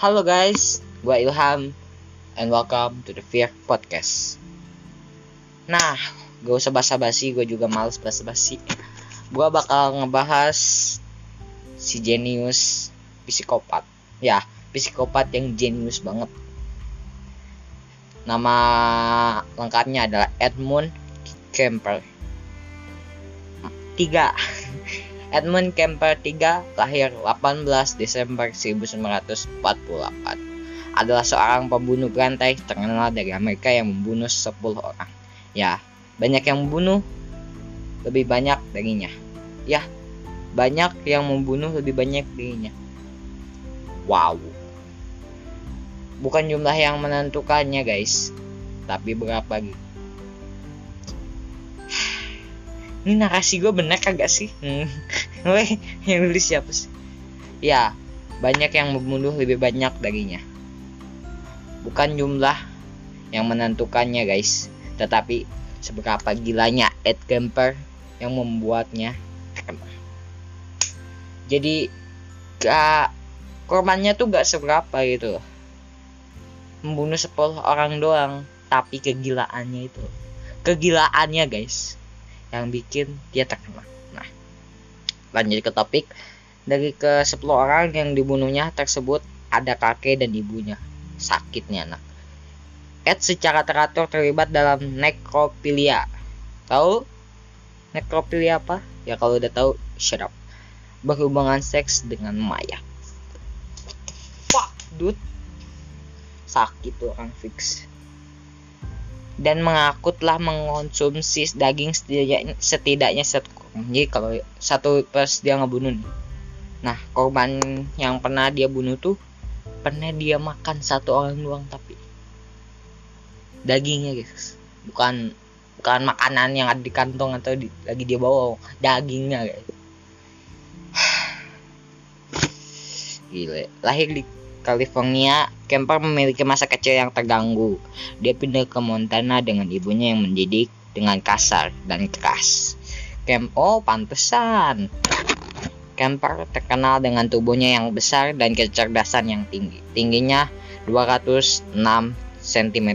Halo guys, gue Ilham and welcome to the Fear Podcast. Nah, gak usah basa-basi, gue juga males basa-basi. Gue bakal ngebahas si jenius psikopat. Ya, psikopat yang jenius banget. Nama lengkapnya adalah Edmund Kemper. Tiga. Edmund Kemper III lahir 18 Desember 1948 adalah seorang pembunuh berantai terkenal dari Amerika yang membunuh 10 orang. Ya, banyak yang membunuh lebih banyak darinya. Ya, banyak yang membunuh lebih banyak darinya. Wow. Bukan jumlah yang menentukannya, guys, tapi berapa gitu ini narasi gue bener kagak sih? Hmm. Weh, yang nulis siapa sih? Ya banyak yang membunuh lebih banyak darinya bukan jumlah yang menentukannya guys. Tetapi seberapa gilanya Ed Kemper yang membuatnya. Jadi gak korbannya tuh gak seberapa gitu membunuh 10 orang doang tapi kegilaannya itu kegilaannya guys yang bikin dia terkenal. Nah, lanjut ke topik. Dari ke 10 orang yang dibunuhnya tersebut ada kakek dan ibunya. Sakitnya anak. Ed secara teratur terlibat dalam nekrofilia. Tahu nekrofilia apa? Ya kalau udah tahu, shut. Berhubungan seks dengan mayat. Fuck, dude. Sakit orang fix dan mengaku telah mengonsumsi daging setidaknya, setidaknya satu korban. Jadi kalau satu pas dia ngebunuh Nah, korban yang pernah dia bunuh tuh pernah dia makan satu orang doang tapi dagingnya guys. Bukan bukan makanan yang ada di kantong atau di, lagi dia bawa dagingnya guys. Gile. Lahir di California, Kemper memiliki masa kecil yang terganggu. Dia pindah ke Montana dengan ibunya yang mendidik dengan kasar dan keras. Kemp, oh pantesan. Kemper terkenal dengan tubuhnya yang besar dan kecerdasan yang tinggi. Tingginya 206 cm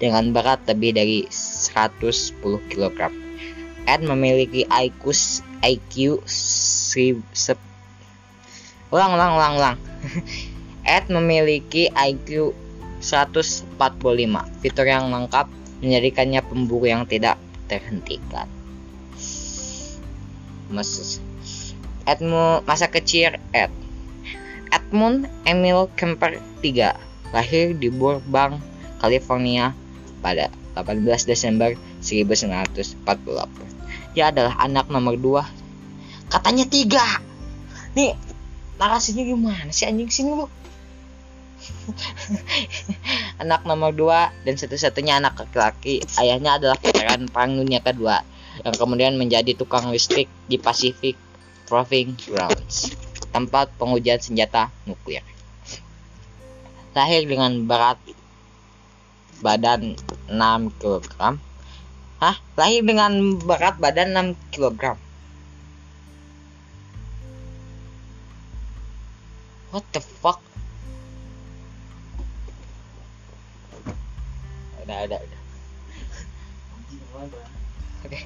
dengan berat lebih dari 110 kg. Ed memiliki IQ IQ ulang ulang ulang ulang Ed memiliki IQ 145. Fitur yang lengkap menjadikannya pemburu yang tidak terhentikan. Mas Edmund masa kecil Ed Edmund Emil Kemper III lahir di Burbank, California pada 18 Desember 1948. Dia adalah anak nomor 2. Katanya tiga. Nih, narasinya gimana sih anjing sini lu? anak nomor dua dan satu-satunya anak laki-laki ayahnya adalah veteran perang dunia kedua yang kemudian menjadi tukang listrik di Pacific Proving Grounds tempat pengujian senjata nuklir lahir dengan berat badan 6 kg Hah? Lahir dengan berat badan 6 kg What the fuck? Udah ada udah oke.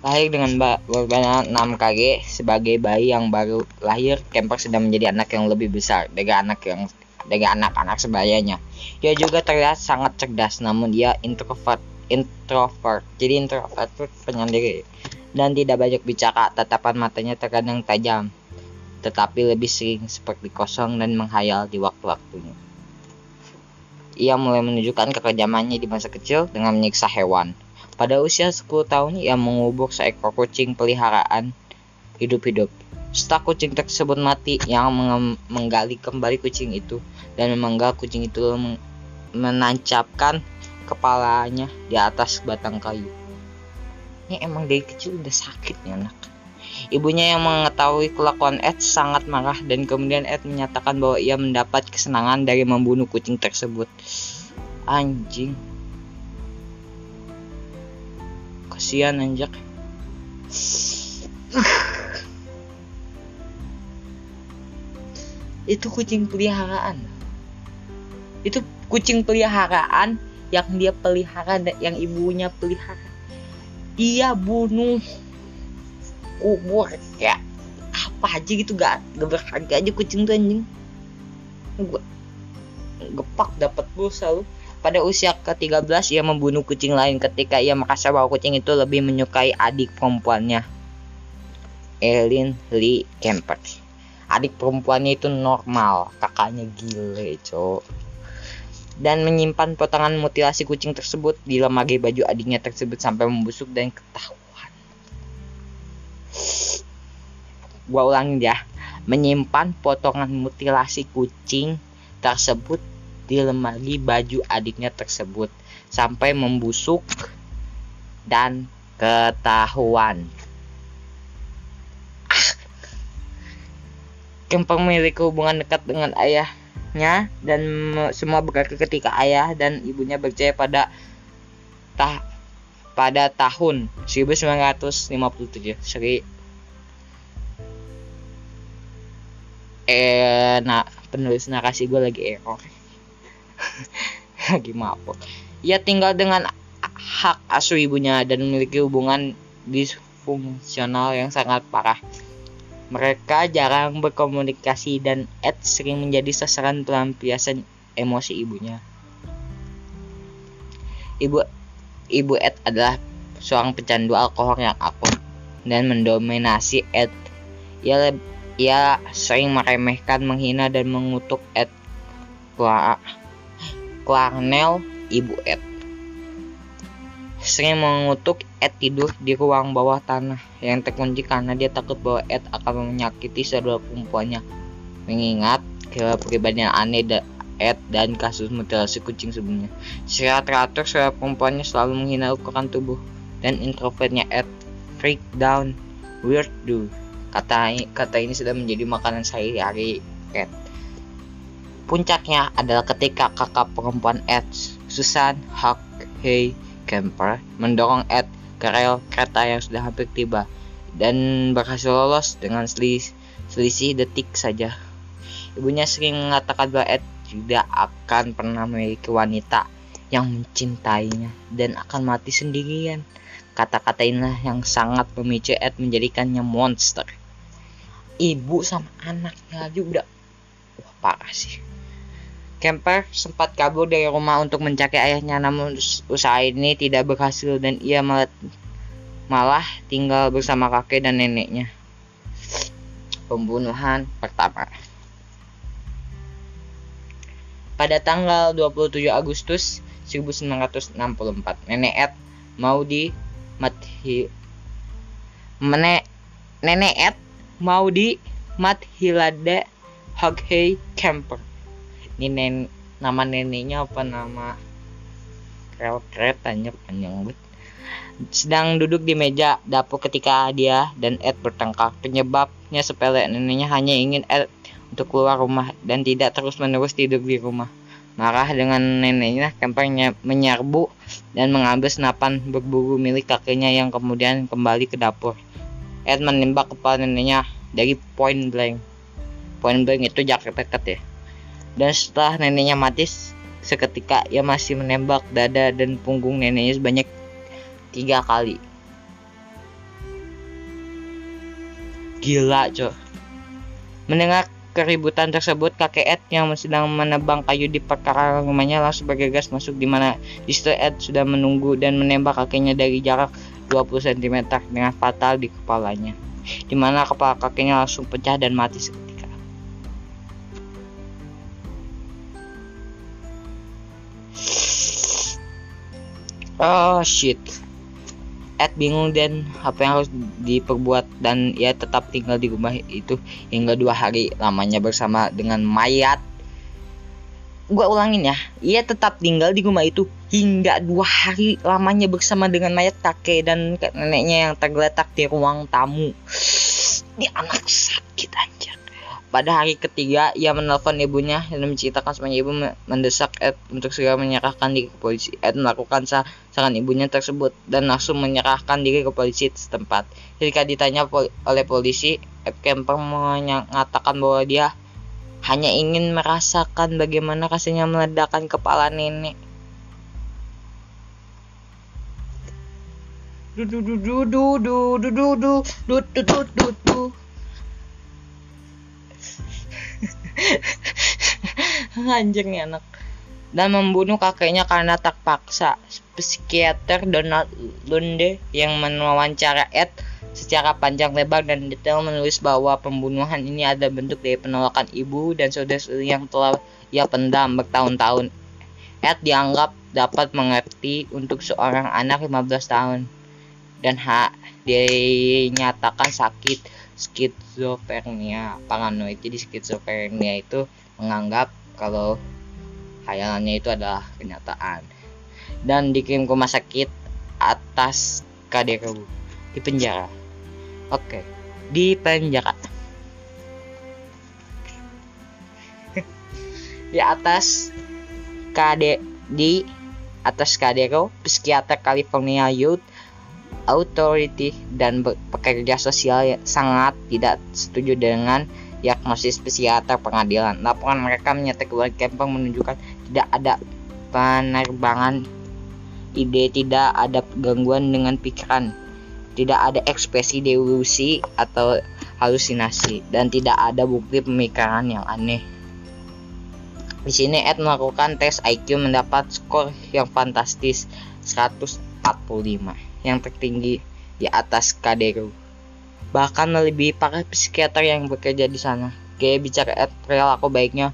Lahir dengan beban 6 kg sebagai bayi yang baru lahir Kemper sedang menjadi anak yang lebih besar dari anak yang dari anak-anak sebayanya. Dia juga terlihat sangat cerdas namun dia introvert introvert. Jadi introvert itu penyendiri dan tidak banyak bicara tatapan matanya terkadang tajam tetapi lebih sering seperti kosong dan menghayal di waktu-waktunya ia mulai menunjukkan kekejamannya di masa kecil dengan menyiksa hewan. Pada usia 10 tahun, ia mengubur seekor kucing peliharaan hidup-hidup. Setelah kucing tersebut mati, yang menggali kembali kucing itu dan memenggal kucing itu menancapkan kepalanya di atas batang kayu. Ini emang dari kecil udah sakit nih anak. Ibunya yang mengetahui kelakuan Ed sangat marah dan kemudian Ed menyatakan bahwa ia mendapat kesenangan dari membunuh kucing tersebut. Anjing. Kasihan anjak. itu kucing peliharaan itu kucing peliharaan yang dia pelihara dan yang ibunya pelihara dia bunuh kubur ya apa aja gitu gak, gak berharga aja kucing tuh anjing. Gua gepak dapat pulsa lu. Pada usia ke-13 ia membunuh kucing lain ketika ia merasa bahwa kucing itu lebih menyukai adik perempuannya. Elin Lee Kemper. Adik perempuannya itu normal. Kakaknya gile cok dan menyimpan potongan mutilasi kucing tersebut di lemari baju adiknya tersebut sampai membusuk dan ketahuan gua ulangin ya. Menyimpan potongan mutilasi kucing tersebut di lemari baju adiknya tersebut sampai membusuk dan ketahuan. Kemper memiliki hubungan dekat dengan ayahnya dan semua berkaki ketika ayah dan ibunya berjaya pada tah pada tahun 1957 Sri eh nah penulis narasi gue lagi error lagi mabuk ia tinggal dengan hak asuh ibunya dan memiliki hubungan disfungsional yang sangat parah mereka jarang berkomunikasi dan Ed sering menjadi sasaran pelampiasan emosi ibunya. Ibu Ibu Ed adalah seorang pecandu alkohol yang akut dan mendominasi Ed. Ia ia sering meremehkan, menghina dan mengutuk Ed. Clarnell, ibu Ed sering mengutuk Ed tidur di ruang bawah tanah yang terkunci karena dia takut bahwa Ed akan menyakiti saudara perempuannya. Mengingat kepribadian aneh da Ed dan kasus mutilasi kucing sebelumnya. Secara teratur, saudara perempuannya selalu menghina ukuran tubuh dan introvertnya Ed. Freak down, weird do. Kata, kata ini sudah menjadi makanan sehari-hari Ed. Puncaknya adalah ketika kakak perempuan Ed, Susan Hey Kemper mendorong Ed ke rel kereta yang sudah hampir tiba dan berhasil lolos dengan selis selisih detik saja. Ibunya sering mengatakan bahwa Ed tidak akan pernah memiliki wanita yang mencintainya dan akan mati sendirian. Kata-kata inilah yang sangat memicu Ed menjadikannya monster. Ibu sama anaknya aja udah wah parah sih. Kemper sempat kabur dari rumah untuk mencari ayahnya namun usaha ini tidak berhasil dan ia malah, malah tinggal bersama kakek dan neneknya. Pembunuhan pertama. Pada tanggal 27 Agustus 1964, nenek Ed mau di Mathi Mene, nenek Ed mau di Mathilade Hoghey Kemper ini nen nama neneknya apa nama kret tanya panjang sedang duduk di meja dapur ketika dia dan Ed bertengkar. Penyebabnya sepele, neneknya hanya ingin Ed untuk keluar rumah dan tidak terus-menerus tidur di rumah. Marah dengan neneknya, Kemper menyerbu dan mengambil senapan berburu milik kakeknya yang kemudian kembali ke dapur. Ed menembak kepala neneknya dari point blank. Point blank itu jarak dekat ya. Dan setelah neneknya mati seketika ia masih menembak dada dan punggung neneknya sebanyak tiga kali. Gila cok mendengar keributan tersebut kakek Ed yang sedang menebang kayu di perkarangan rumahnya langsung bergegas masuk di mana di Ed sudah menunggu dan menembak kakeknya dari jarak 20 cm dengan fatal di kepalanya di mana kepala kakeknya langsung pecah dan mati seketika. Oh shit. Ed bingung dan apa yang harus diperbuat dan ia tetap tinggal di rumah itu hingga dua hari lamanya bersama dengan mayat gue ulangin ya ia tetap tinggal di rumah itu hingga dua hari lamanya bersama dengan mayat kakek dan neneknya yang tergeletak di ruang tamu ini anak sakit anjir pada hari ketiga, ia menelpon ibunya dan menceritakan semuanya ibu mendesak Ed untuk segera menyerahkan diri ke polisi. Ed melakukan saran ibunya tersebut dan langsung menyerahkan diri ke polisi setempat. Ketika ditanya pol oleh polisi, Ed Kemper mengatakan bahwa dia hanya ingin merasakan bagaimana rasanya meledakkan kepala nenek. Anjir nih anak dan membunuh kakeknya karena terpaksa. Psikiater Donald Lunde yang mewawancara Ed secara panjang lebar dan detail menulis bahwa pembunuhan ini ada bentuk dari penolakan ibu dan saudara yang telah ia pendam bertahun-tahun. Ed dianggap dapat mengerti untuk seorang anak 15 tahun dan hak dinyatakan sakit skizofrenia paranoid. Jadi skizofrenia itu menganggap kalau khayalannya itu adalah kenyataan dan dikirim ke rumah sakit atas KDRU di penjara. Oke di penjara. Di atas KD di atas KDRU psikiater California Youth Authority dan pekerja sosial sangat tidak setuju dengan diagnosis psikiater pengadilan. Laporan mereka menyatakan keluarga Kemper menunjukkan tidak ada penerbangan. Ide, tidak ada gangguan dengan pikiran, tidak ada ekspresi delusi atau halusinasi, dan tidak ada bukti pemikiran yang aneh. Di sini Ed melakukan tes IQ mendapat skor yang fantastis 145 yang tertinggi di atas Kaderu bahkan lebih para psikiater yang bekerja di sana. Kayak bicara real aku baiknya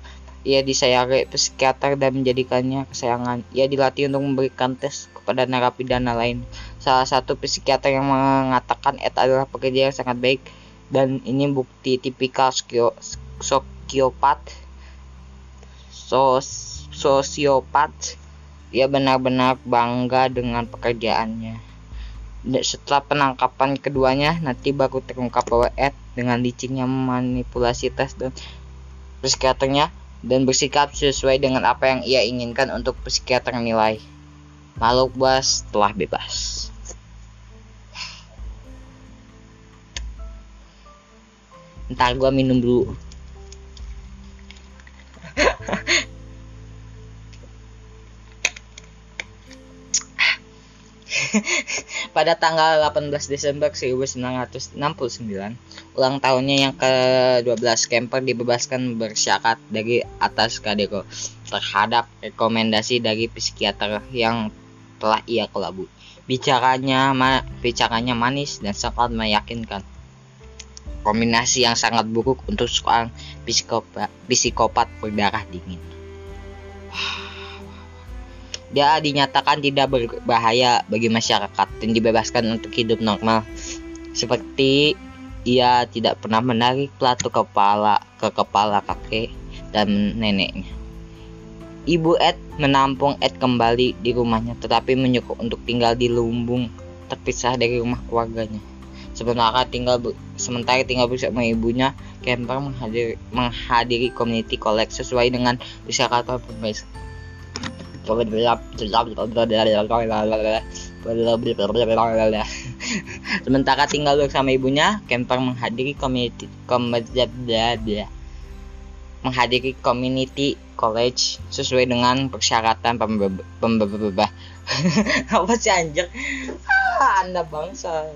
ia disayangi psikiater dan menjadikannya kesayangan. Ia dilatih untuk memberikan tes kepada narapidana lain. Salah satu psikiater yang mengatakan Ed adalah pekerja yang sangat baik dan ini bukti tipikal sokiopat sos sosiopat ia benar-benar bangga dengan pekerjaannya setelah penangkapan keduanya nanti baru terungkap bahwa Ed dengan licinnya memanipulasi tes dan psikiaternya dan bersikap sesuai dengan apa yang ia inginkan untuk psikiater nilai. Makhluk buas telah bebas. Ntar gua minum dulu. Pada tanggal 18 Desember 1969, ulang tahunnya yang ke-12, Kemper dibebaskan bersyarat dari atas Kadeko terhadap rekomendasi dari psikiater yang telah ia kelabui. Bicaranya, ma bicaranya manis dan sangat meyakinkan. Kombinasi yang sangat buruk untuk seorang psikopat, psikopat berdarah dingin. Dia dinyatakan tidak berbahaya bagi masyarakat dan dibebaskan untuk hidup normal. Seperti ia tidak pernah menarik pelatu kepala ke kepala kakek dan neneknya. Ibu Ed menampung Ed kembali di rumahnya tetapi menyuruh untuk tinggal di lumbung terpisah dari rumah keluarganya. Sementara tinggal sementara tinggal bersama ibunya, Kemper menghadiri, menghadiri community collect sesuai dengan persyaratan pembebasan Sementara tinggal bersama ibunya, Kemper menghadiri community menghadiri community college sesuai dengan persyaratan pembebah apa sih anjir ah, anda bangsa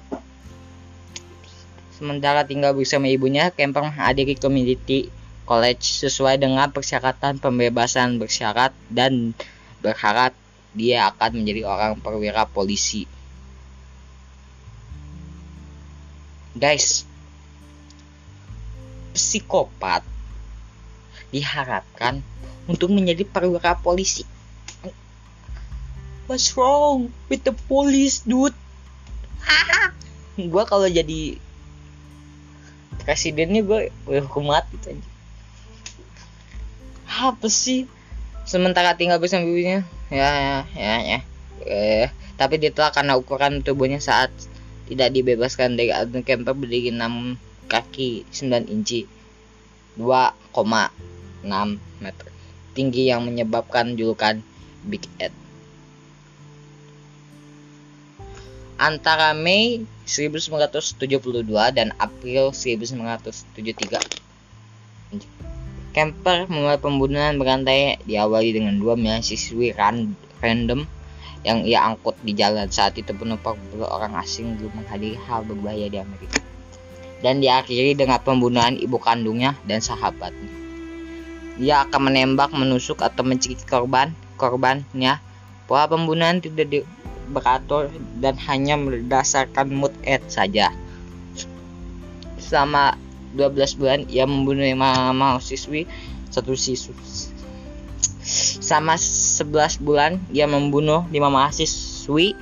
sementara tinggal bersama ibunya Kemper menghadiri community college sesuai dengan persyaratan pembebasan bersyarat dan berharap dia akan menjadi orang perwira polisi. Guys, psikopat diharapkan untuk menjadi perwira polisi. What's wrong with the police, dude? gue kalau jadi presidennya gue hukum mati aja. Apa sih? sementara tinggal bersama ibunya ya ya ya, ya. Eh, tapi dia telah karena ukuran tubuhnya saat tidak dibebaskan dari Alden Kemper berdiri 6 kaki 9 inci 2,6 meter tinggi yang menyebabkan julukan Big Ed antara Mei 1972 dan April 1973 Camper memulai pembunuhan berantai diawali dengan dua mahasiswi random yang ia angkut di jalan. Saat itu penumpang beberapa orang asing belum menghadiri hal berbahaya di Amerika. Dan diakhiri dengan pembunuhan ibu kandungnya dan sahabatnya. Ia akan menembak, menusuk atau mencekik korban korbannya. Pola pembunuhan tidak beratur dan hanya berdasarkan mood ad saja. Selama 12 bulan ia membunuh lima mahasiswi satu siswa sama 11 bulan ia membunuh lima mahasiswi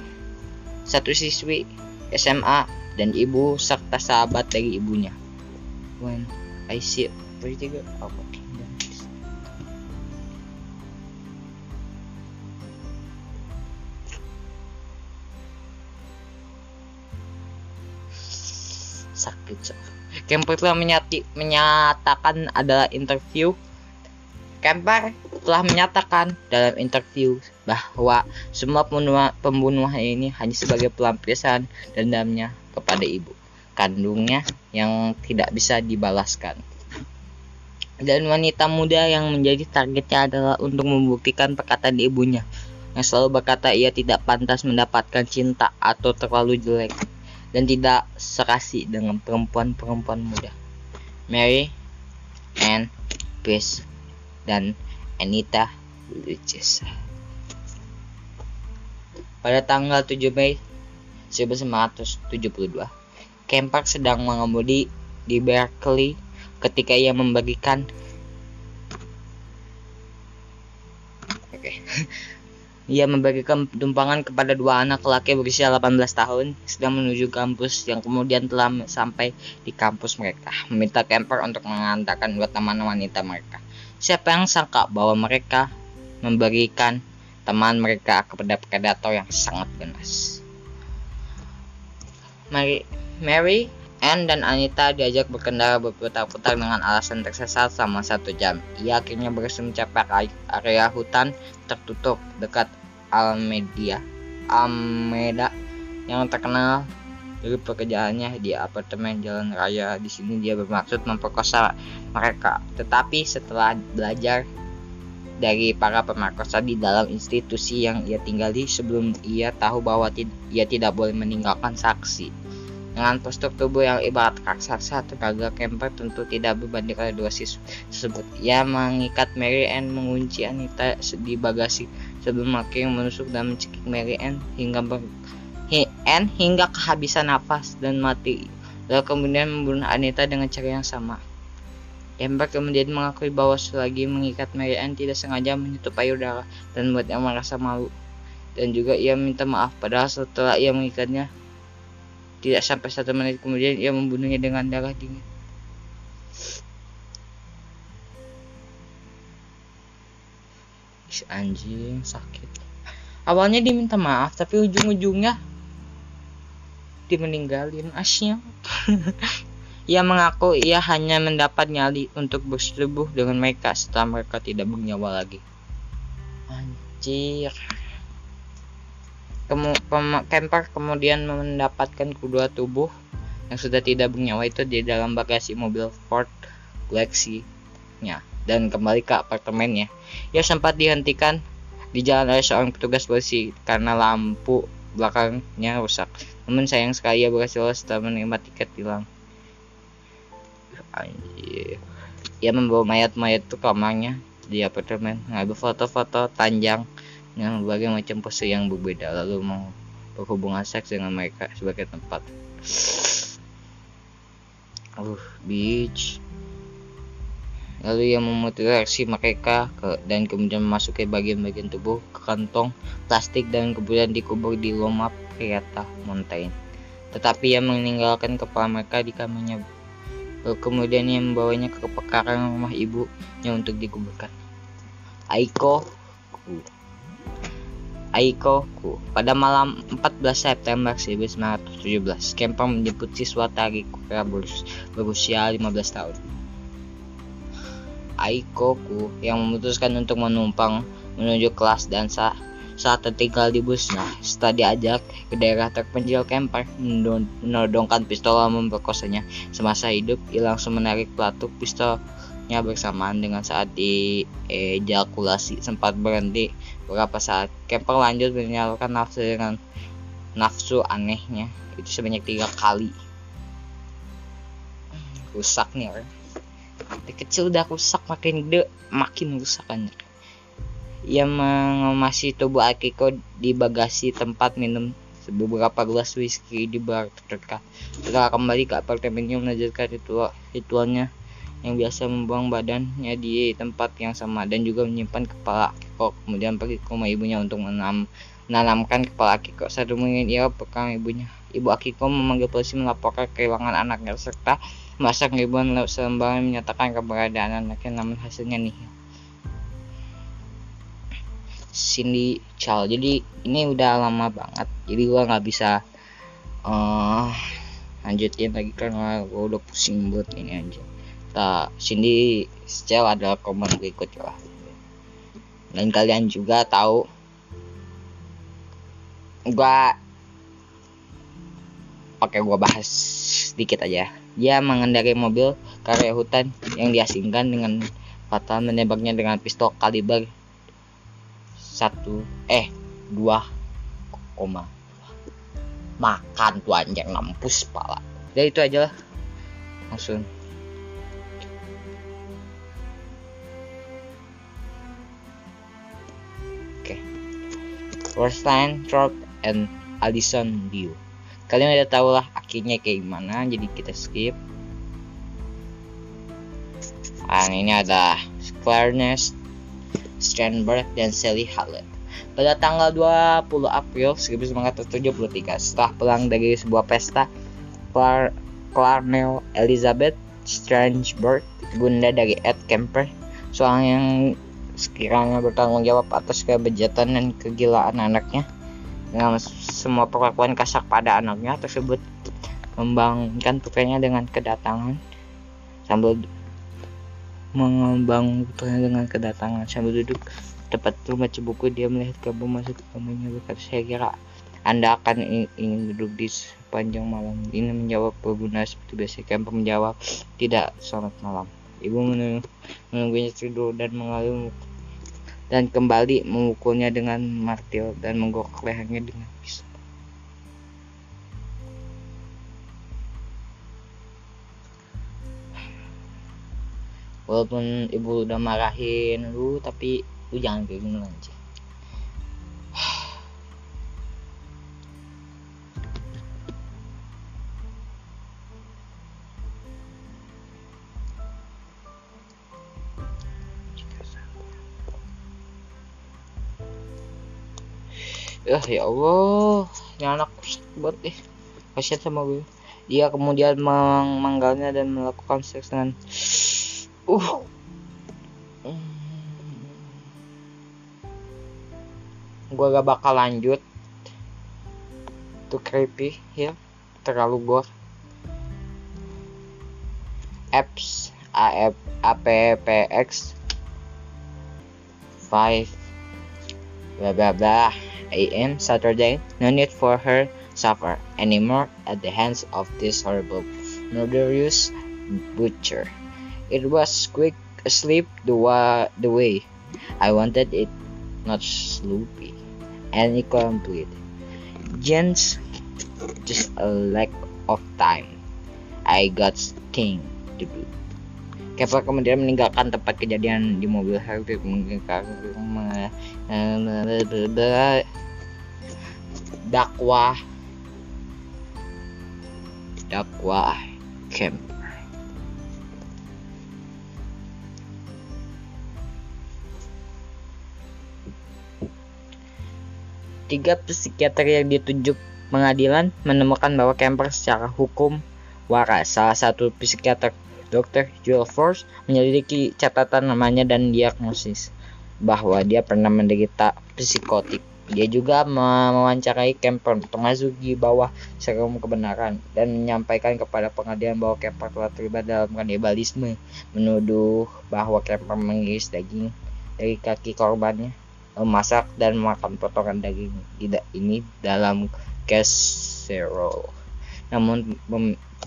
satu siswi SMA dan ibu serta sahabat dari ibunya. When I see pretty good oh, sakit so. Kemper telah menyati, menyatakan adalah interview Kemper telah menyatakan dalam interview bahwa semua pembunuhan, pembunuhan ini hanya sebagai pelampiasan dendamnya kepada ibu kandungnya yang tidak bisa dibalaskan. Dan wanita muda yang menjadi targetnya adalah untuk membuktikan perkataan ibunya yang selalu berkata ia tidak pantas mendapatkan cinta atau terlalu jelek dan tidak serasi dengan perempuan-perempuan muda. Mary, Anne, Grace, dan Anita Lucis. Pada tanggal 7 Mei 1972, Kempak sedang mengemudi di Berkeley ketika ia membagikan. Ia membagikan tumpangan kepada dua anak laki berusia 18 tahun sedang menuju kampus yang kemudian telah sampai di kampus mereka. Meminta camper untuk mengantarkan dua teman wanita mereka. Siapa yang sangka bahwa mereka memberikan teman mereka kepada predator yang sangat ganas. Mary, Mary Anne dan Anita diajak berkendara berputar-putar dengan alasan tersesat selama satu jam. Ia akhirnya berhasil mencapai area hutan tertutup dekat Almedia, Almeda yang terkenal dari pekerjaannya di apartemen jalan raya. Di sini dia bermaksud memperkosa mereka. Tetapi setelah belajar dari para pemerkosa di dalam institusi yang ia tinggali sebelum ia tahu bahwa ia tidak boleh meninggalkan saksi. Dengan postur tubuh yang ibarat raksasa, tenaga Kemper tentu tidak berbanding pada dua siswa tersebut. Ia mengikat Mary Ann mengunci Anita di bagasi sebelum akhirnya menusuk dan mencekik Mary Ann hingga ber Ann hingga kehabisan nafas dan mati. Lalu kemudian membunuh Anita dengan cara yang sama. Kemper kemudian mengakui bahwa selagi mengikat Mary Ann tidak sengaja menyentuh payudara dan membuatnya merasa malu. Dan juga ia minta maaf padahal setelah ia mengikatnya tidak sampai satu menit kemudian ia membunuhnya dengan darah dingin. anjing sakit. Awalnya diminta maaf tapi ujung-ujungnya dimeninggalin asnya. ia mengaku ia hanya mendapat nyali untuk bersetubuh dengan mereka setelah mereka tidak bernyawa lagi. Anjir. Kemu camper kemudian mendapatkan kedua tubuh yang sudah tidak bernyawa itu di dalam bagasi mobil Ford Galaxy-nya dan kembali ke apartemennya. Ia sempat dihentikan di jalan oleh seorang petugas polisi karena lampu belakangnya rusak. Namun sayang sekali ia berhasil setelah menerima tiket hilang. Ia membawa mayat-mayat itu kamarnya di apartemen, mengambil foto-foto panjang dengan berbagai macam pose yang berbeda. Lalu mau berhubungan seks dengan mereka sebagai tempat. Uh beach lalu ia memutilasi mereka ke, dan kemudian memasuki bagian-bagian tubuh ke kantong plastik dan kemudian dikubur di Loma Prieta Mountain. Tetapi ia meninggalkan kepala mereka di kamarnya. Kemudian ia membawanya ke pekarangan rumah ibunya untuk dikuburkan. Aiko Aikoku. Pada malam 14 September 1917, Kemper menjemput siswa tari Korea berusia 15 tahun. Aikoku yang memutuskan untuk menumpang menuju kelas dansa saat tertinggal di busnya. Setelah diajak ke daerah terpencil, Kemper menodongkan pistol memperkosanya semasa hidup. Ia langsung menarik pelatuk pistol Ya bersamaan dengan saat ejakulasi sempat berhenti beberapa saat. Kemper lanjut menyalurkan nafsu dengan nafsu anehnya itu sebanyak tiga kali. Rusak nih orang. Dari kecil udah rusak makin gede makin rusak anjir. Ia mengemasi tubuh Akiko di bagasi tempat minum beberapa gelas whisky di bar terdekat. Setelah kembali ke apartemennya melanjutkan ritual ritualnya yang biasa membuang badannya di tempat yang sama dan juga menyimpan kepala Akiko kemudian pergi ke rumah ibunya untuk menanam, menanamkan kepala Akiko saat mungkin ia pegang ibunya ibu Akiko memanggil polisi melaporkan kehilangan anaknya serta masak ribuan sembari menyatakan keberadaan anaknya namun hasilnya nih Cindy Chow jadi ini udah lama banget. Jadi gua nggak bisa uh, lanjutin lagi karena gua udah pusing buat ini aja tak Cindy Chow adalah komen berikut ya dan kalian juga tahu gua oke gua bahas sedikit aja. Dia mengendarai mobil karya hutan yang diasingkan dengan fatal menembaknya dengan pistol kaliber satu eh dua koma. Makan tuh anjing mampus pala. Ya itu aja lah. Langsung Roseline Thorpe and Alison Liu kalian udah tau lah akhirnya kayak gimana jadi kita skip dan ini ada Clarence Strandberg dan Sally Hallett. Pada tanggal 20 April 1973, setelah pulang dari sebuah pesta, Clar Clarnell Elizabeth Strandberg, bunda dari Ed Kemper, seorang yang sekiranya bertanggung jawab atas kebejatan dan kegilaan anaknya, dengan semua perlakuan kasar pada anaknya tersebut, membangunkan putranya dengan kedatangan sambil mengembang putranya dengan kedatangan sambil duduk tepat membaca buku dia melihat kamu masuk ke kamarnya berkata saya kira anda akan ingin duduk di sepanjang malam. Ini menjawab pengguna seperti biasa Kemper menjawab tidak. Selamat malam. Ibu menunggunya tidur dan mengalami dan kembali memukulnya dengan martil dan menggokok lehernya dengan pisau. Walaupun ibu udah marahin lu tapi lu jangan kayak gini aja Ya, ya Allah, ini anak buat deh. Kasihan sama gue. Dia kemudian memanggalnya dan melakukan seks dengan uh. Gua gak bakal lanjut. Tuh creepy ya. Terlalu gore apps AF, APPX 5 blah blah blah AM Saturday no need for her suffer anymore at the hands of this horrible murderous butcher It was quick asleep the, wa- the way I wanted it, not sloopy and incomplete. Gents, just a lack of time. I got thing to do. Kepler kemudian meninggalkan tempat kejadian di mobil Harvey dakwah. Dakwah camp. Tiga psikiater yang ditunjuk pengadilan menemukan bahwa Kemper secara hukum waras. Salah satu psikiater, Dr. Joel Force, menyelidiki catatan namanya dan diagnosis bahwa dia pernah menderita psikotik. Dia juga mewawancarai Kemper di bawah serum kebenaran dan menyampaikan kepada pengadilan bahwa Kemper telah terlibat dalam kanibalisme, menuduh bahwa Kemper mengiris daging dari kaki korbannya memasak dan makan potongan daging tidak ini dalam casserole. Namun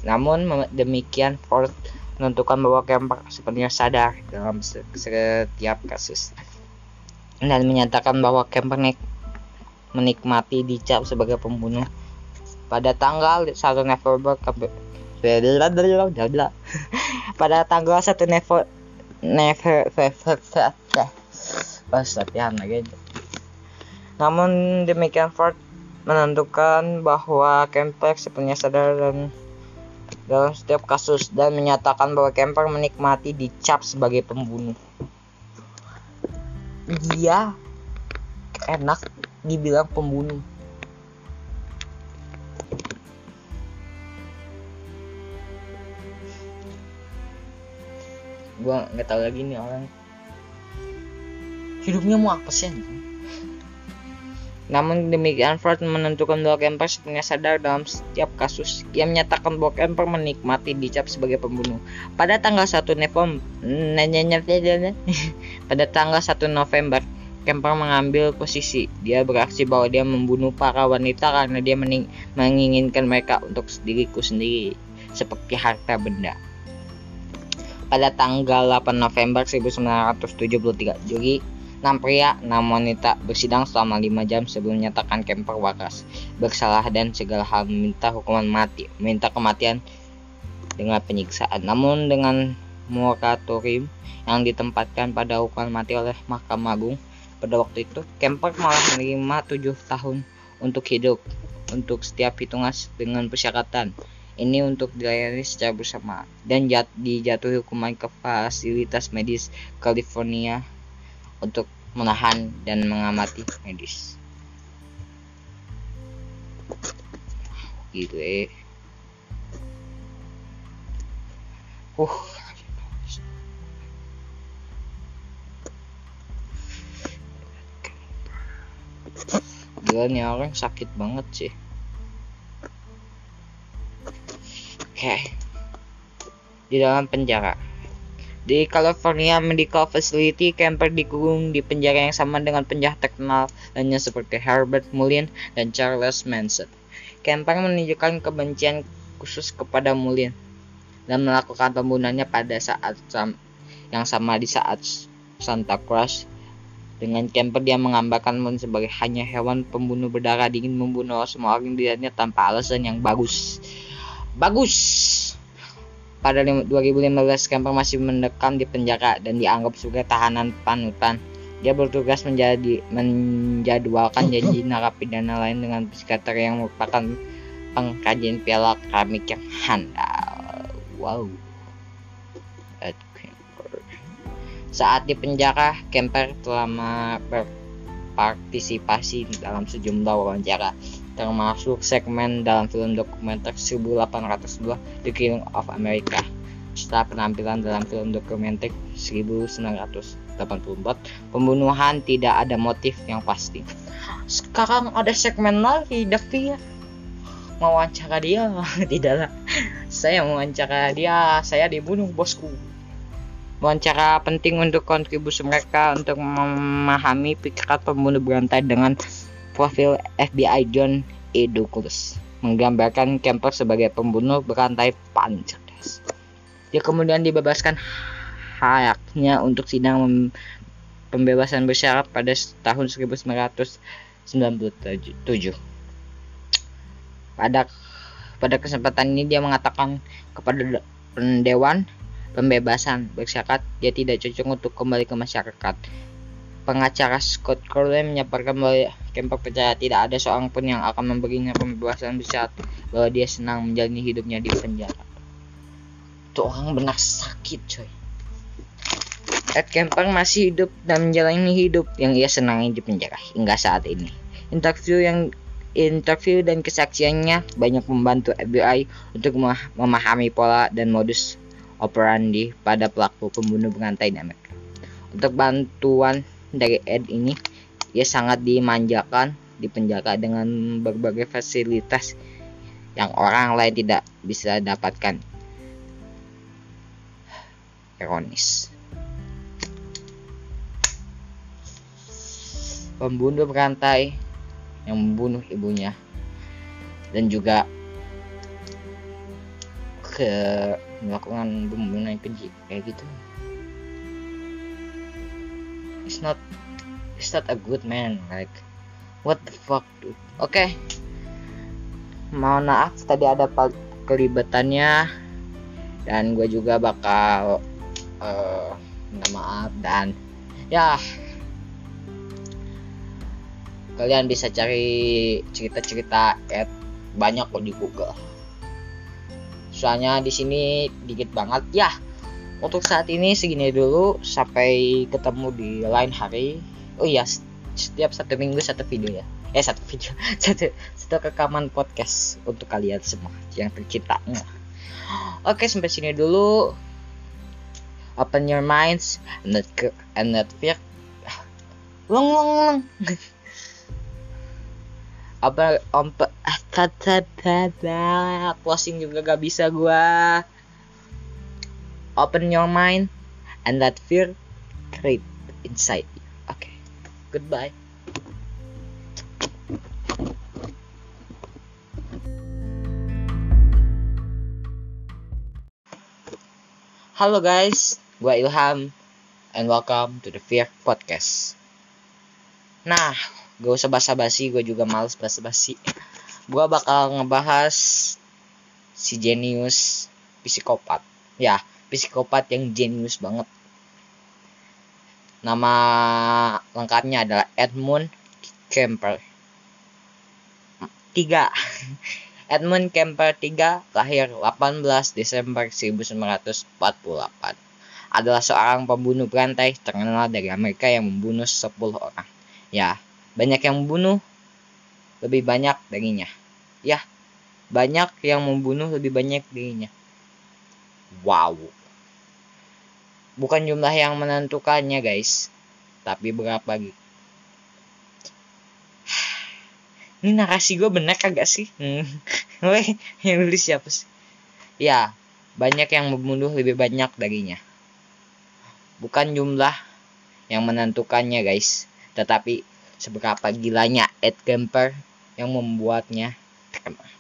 namun demikian Ford menentukan bahwa Kemper sepenuhnya sadar dalam setiap kasus. Dan menyatakan bahwa Kemper menikmati dicap sebagai pembunuh. Pada tanggal 1 November pada tanggal 1 November latihan lagi. Namun demikian Ford menentukan bahwa Kemper sepenuhnya sadar dan dalam setiap kasus dan menyatakan bahwa Kemper menikmati dicap sebagai pembunuh. Dia enak dibilang pembunuh. Gua nggak tahu lagi nih orang hidupnya mau apa sih? Namun demikian, Freud menentukan bahwa Kemper sepenuhnya sadar dalam setiap kasus. Ia menyatakan bahwa Kemper menikmati dicap sebagai pembunuh. Pada tanggal 1 November, pada tanggal 1 November, Kemper mengambil posisi. Dia beraksi bahwa dia membunuh para wanita karena dia menginginkan mereka untuk diriku sendiri, seperti harta benda. Pada tanggal 8 November 1973, juri Enam pria, enam wanita bersidang selama lima jam sebelum menyatakan Kemper waras, bersalah dan segala hal meminta hukuman mati, meminta kematian dengan penyiksaan. Namun dengan moratorium yang ditempatkan pada hukuman mati oleh Mahkamah Agung pada waktu itu, Kemper malah menerima tujuh tahun untuk hidup untuk setiap hitungan dengan persyaratan ini untuk dilayani secara bersama dan jat, dijatuhi hukuman ke fasilitas medis California untuk menahan dan mengamati medis. Gitu eh. Uh. Gila nih orang sakit banget sih. Oke. Okay. Di dalam penjara. Di California Medical Facility, Kemper dikurung di penjara yang sama dengan penjahat terkenal lainnya seperti Herbert Mullin dan Charles Manson. Kemper menunjukkan kebencian khusus kepada Mullin dan melakukan pembunuhannya pada saat yang sama di saat Santa Cruz. Dengan Kemper dia menggambarkan Mullin sebagai hanya hewan pembunuh berdarah dingin membunuh semua orang dirinya tanpa alasan yang bagus. Bagus! Pada 2015, Kemper masih mendekam di penjara dan dianggap sebagai tahanan panutan. Dia bertugas menjadi menjadwalkan janji narapidana lain dengan psikiater yang merupakan pengkajian piala keramik yang handal. Wow. Saat di penjara, Kemper telah berpartisipasi dalam sejumlah wawancara termasuk segmen dalam film dokumenter 1802 The Killing of America. Setelah penampilan dalam film dokumenter 1984 pembunuhan tidak ada motif yang pasti. Sekarang ada segmen lagi Davia wawancara dia? Tidaklah saya wawancara dia. Saya dibunuh bosku. Wawancara penting untuk kontribusi mereka untuk memahami pikiran pembunuh berantai dengan profil FBI John E. Douglas menggambarkan Kemper sebagai pembunuh berantai paling cerdas. Dia kemudian dibebaskan haknya untuk sidang pembebasan bersyarat pada tahun 1997. Pada pada kesempatan ini dia mengatakan kepada dewan pembebasan bersyarat dia tidak cocok untuk kembali ke masyarakat Pengacara Scott Crowley menyampaikan bahwa Kemper percaya tidak ada seorang pun yang akan memberinya pembebasan besar bahwa dia senang menjalani hidupnya di penjara. Itu orang benar sakit coy. Ed Kemper masih hidup dan menjalani hidup yang ia senangi di penjara hingga saat ini. Interview yang interview dan kesaksiannya banyak membantu FBI untuk memahami pola dan modus operandi pada pelaku pembunuh berantai di Amerika. Untuk bantuan dari Ed ini ia sangat dimanjakan dipenjara dengan berbagai fasilitas yang orang lain tidak bisa dapatkan. Ironis. Pembunuh berantai yang membunuh ibunya. Dan juga ke melakukan pembunuhan keji kayak gitu it's not it's not a good man like what the fuck dude. Oke okay. mohon maaf tadi ada kelibatannya. Dan gue juga bakal uh, minta maaf dan ya. Kalian bisa cari cerita-cerita at banyak kok di Google. Soalnya di sini dikit banget. Ya untuk saat ini segini dulu sampai ketemu di lain hari. Oh iya setiap satu minggu satu video ya. Eh satu video. Satu satu rekaman podcast untuk kalian semua yang tercinta oke sampai sini dulu. Open your minds and not and not fear. Long long long apa om closing juga gak bisa gua open your mind and let fear create inside you Goodbye. Halo guys, gue Ilham and welcome to the Fear Podcast. Nah, gue usah basa-basi, gue juga males basa-basi. Gue bakal ngebahas si jenius psikopat. Ya, psikopat yang jenius banget Nama lengkapnya adalah Edmund Kemper. 3. Edmund Kemper 3 lahir 18 Desember 1948. Adalah seorang pembunuh berantai terkenal dari Amerika yang membunuh 10 orang. Ya, banyak yang membunuh, lebih banyak darinya. Ya, banyak yang membunuh lebih banyak darinya. Wow bukan jumlah yang menentukannya guys. Tapi berapa gitu. Ini narasi gue bener kagak sih? Hmm. Weh, yang nulis siapa sih? Ya banyak yang membunuh lebih banyak darinya bukan jumlah yang menentukannya guys. Tetapi seberapa gilanya Ed Kemper yang membuatnya. Terkenal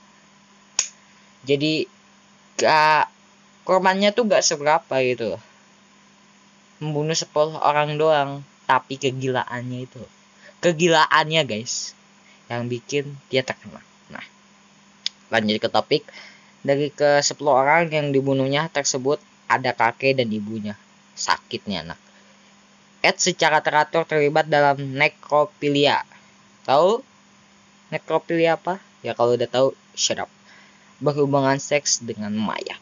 jadi gak korbannya tuh gak seberapa gitu loh membunuh 10 orang doang tapi kegilaannya itu kegilaannya guys yang bikin dia terkenal. Nah lanjut ke topik. Dari ke 10 orang yang dibunuhnya tersebut ada kakek dan ibunya. Sakitnya anak. Ed secara teratur terlibat dalam nekropilia tahu? Nekropilia apa? Ya kalau udah tahu shut up. Berhubungan seks dengan mayat.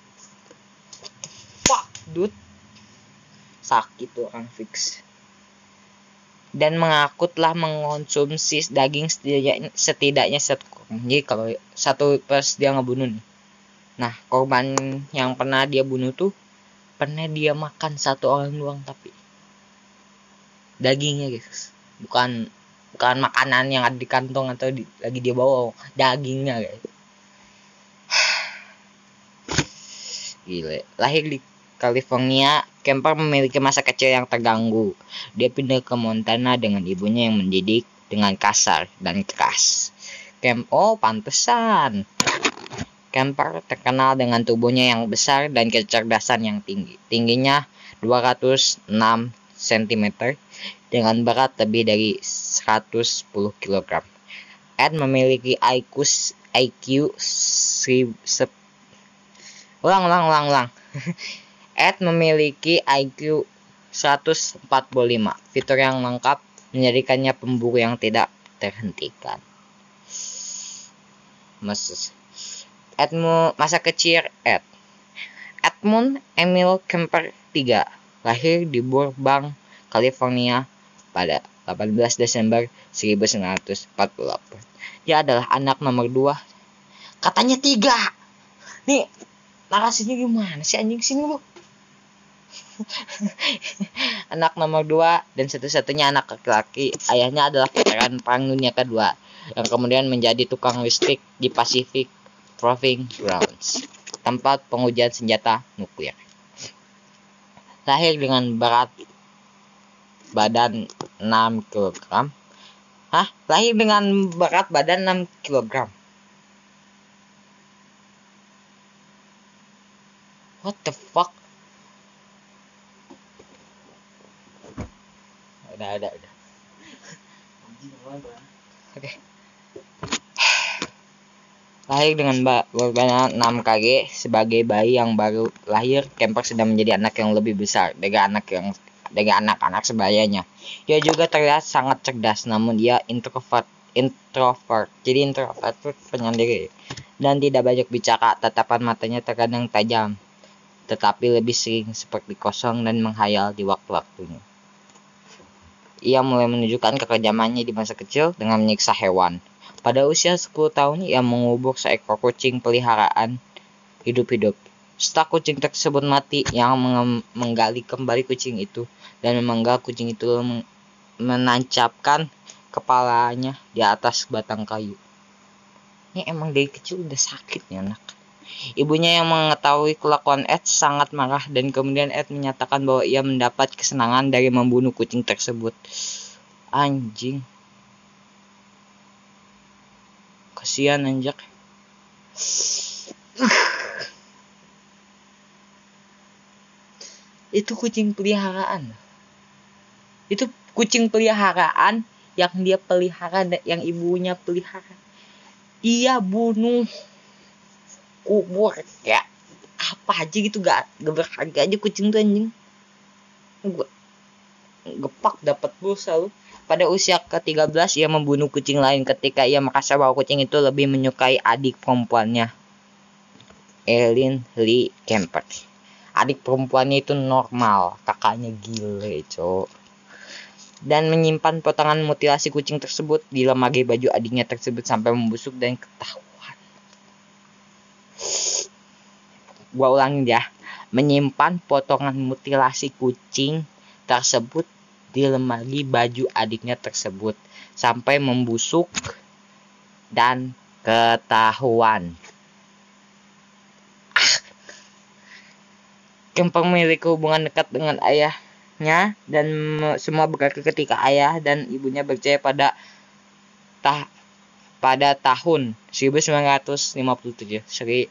Fuck dude sakit tuh orang fix. Dan mengaku telah mengonsumsi daging setidaknya, setidaknya satu jadi kalau satu pas dia ngebunuh nih. Nah korban yang pernah dia bunuh tuh pernah dia makan satu orang doang tapi. Dagingnya guys. Bukan bukan makanan yang ada di kantong atau di, lagi dia bawa dagingnya guys. Gile. Lahir di California, Kemper memiliki masa kecil yang terganggu. Dia pindah ke Montana dengan ibunya yang mendidik dengan kasar dan keras. Kem oh pantesan. Kemper terkenal dengan tubuhnya yang besar dan kecerdasan yang tinggi. Tingginya 206 cm dengan berat lebih dari 110 kg. Ed memiliki IQ IQ ulang ulang ulang ulang Ed memiliki IQ 145. Fitur yang lengkap menjadikannya pemburu yang tidak terhentikan. Mas masa kecil Ed. Edmund Emil Kemper III lahir di Burbank, California pada 18 Desember 1948. Dia adalah anak nomor dua. Katanya tiga. Nih, narasinya gimana sih anjing sini lu? anak nomor dua dan satu-satunya anak laki-laki. Ayahnya adalah veteran perang dunia kedua yang kemudian menjadi tukang listrik di Pacific Proving Grounds tempat pengujian senjata nuklir. Lahir dengan berat badan 6 kg Hah? Lahir dengan berat badan 6 kg what the fuck udah udah udah. Oke. Lahir dengan beban 6 kg sebagai bayi yang baru lahir. Kemper sedang menjadi anak yang lebih besar dengan anak yang dengan anak-anak sebayanya. Ia juga terlihat sangat cerdas namun ia introvert introvert. Jadi introvert itu penyendiri dan tidak banyak bicara tatapan matanya terkadang tajam tetapi lebih sering seperti kosong dan menghayal di waktu-waktunya ia mulai menunjukkan kekejamannya di masa kecil dengan menyiksa hewan pada usia 10 tahun ia mengubur seekor kucing peliharaan hidup-hidup setelah kucing tersebut mati yang menggali kembali kucing itu dan memenggal kucing itu menancapkan kepalanya di atas batang kayu. Ini emang dari kecil udah sakit ya anak. Ibunya yang mengetahui kelakuan Ed sangat marah dan kemudian Ed menyatakan bahwa ia mendapat kesenangan dari membunuh kucing tersebut. Anjing. Kasihan anjak. Itu kucing peliharaan. Itu kucing peliharaan yang dia pelihara yang ibunya pelihara dia bunuh kubur. Ya apa aja gitu gak, gak berharga aja kucing tuh anjing. Gua gepak dapat pulsa lu. Pada usia ke-13 ia membunuh kucing lain ketika ia merasa bahwa kucing itu lebih menyukai adik perempuannya. Elin Lee Kemper. Adik perempuannya itu normal. Kakaknya gile cowok. Dan menyimpan potongan mutilasi kucing tersebut di lemari baju adiknya tersebut sampai membusuk dan ketahuan. Gua ulangin ya, menyimpan potongan mutilasi kucing tersebut di lemari baju adiknya tersebut sampai membusuk dan ketahuan. Ah. Kempeng memiliki hubungan dekat dengan ayah nya dan semua berkaki ketika ayah dan ibunya berjaya pada tah pada tahun 1957 Seri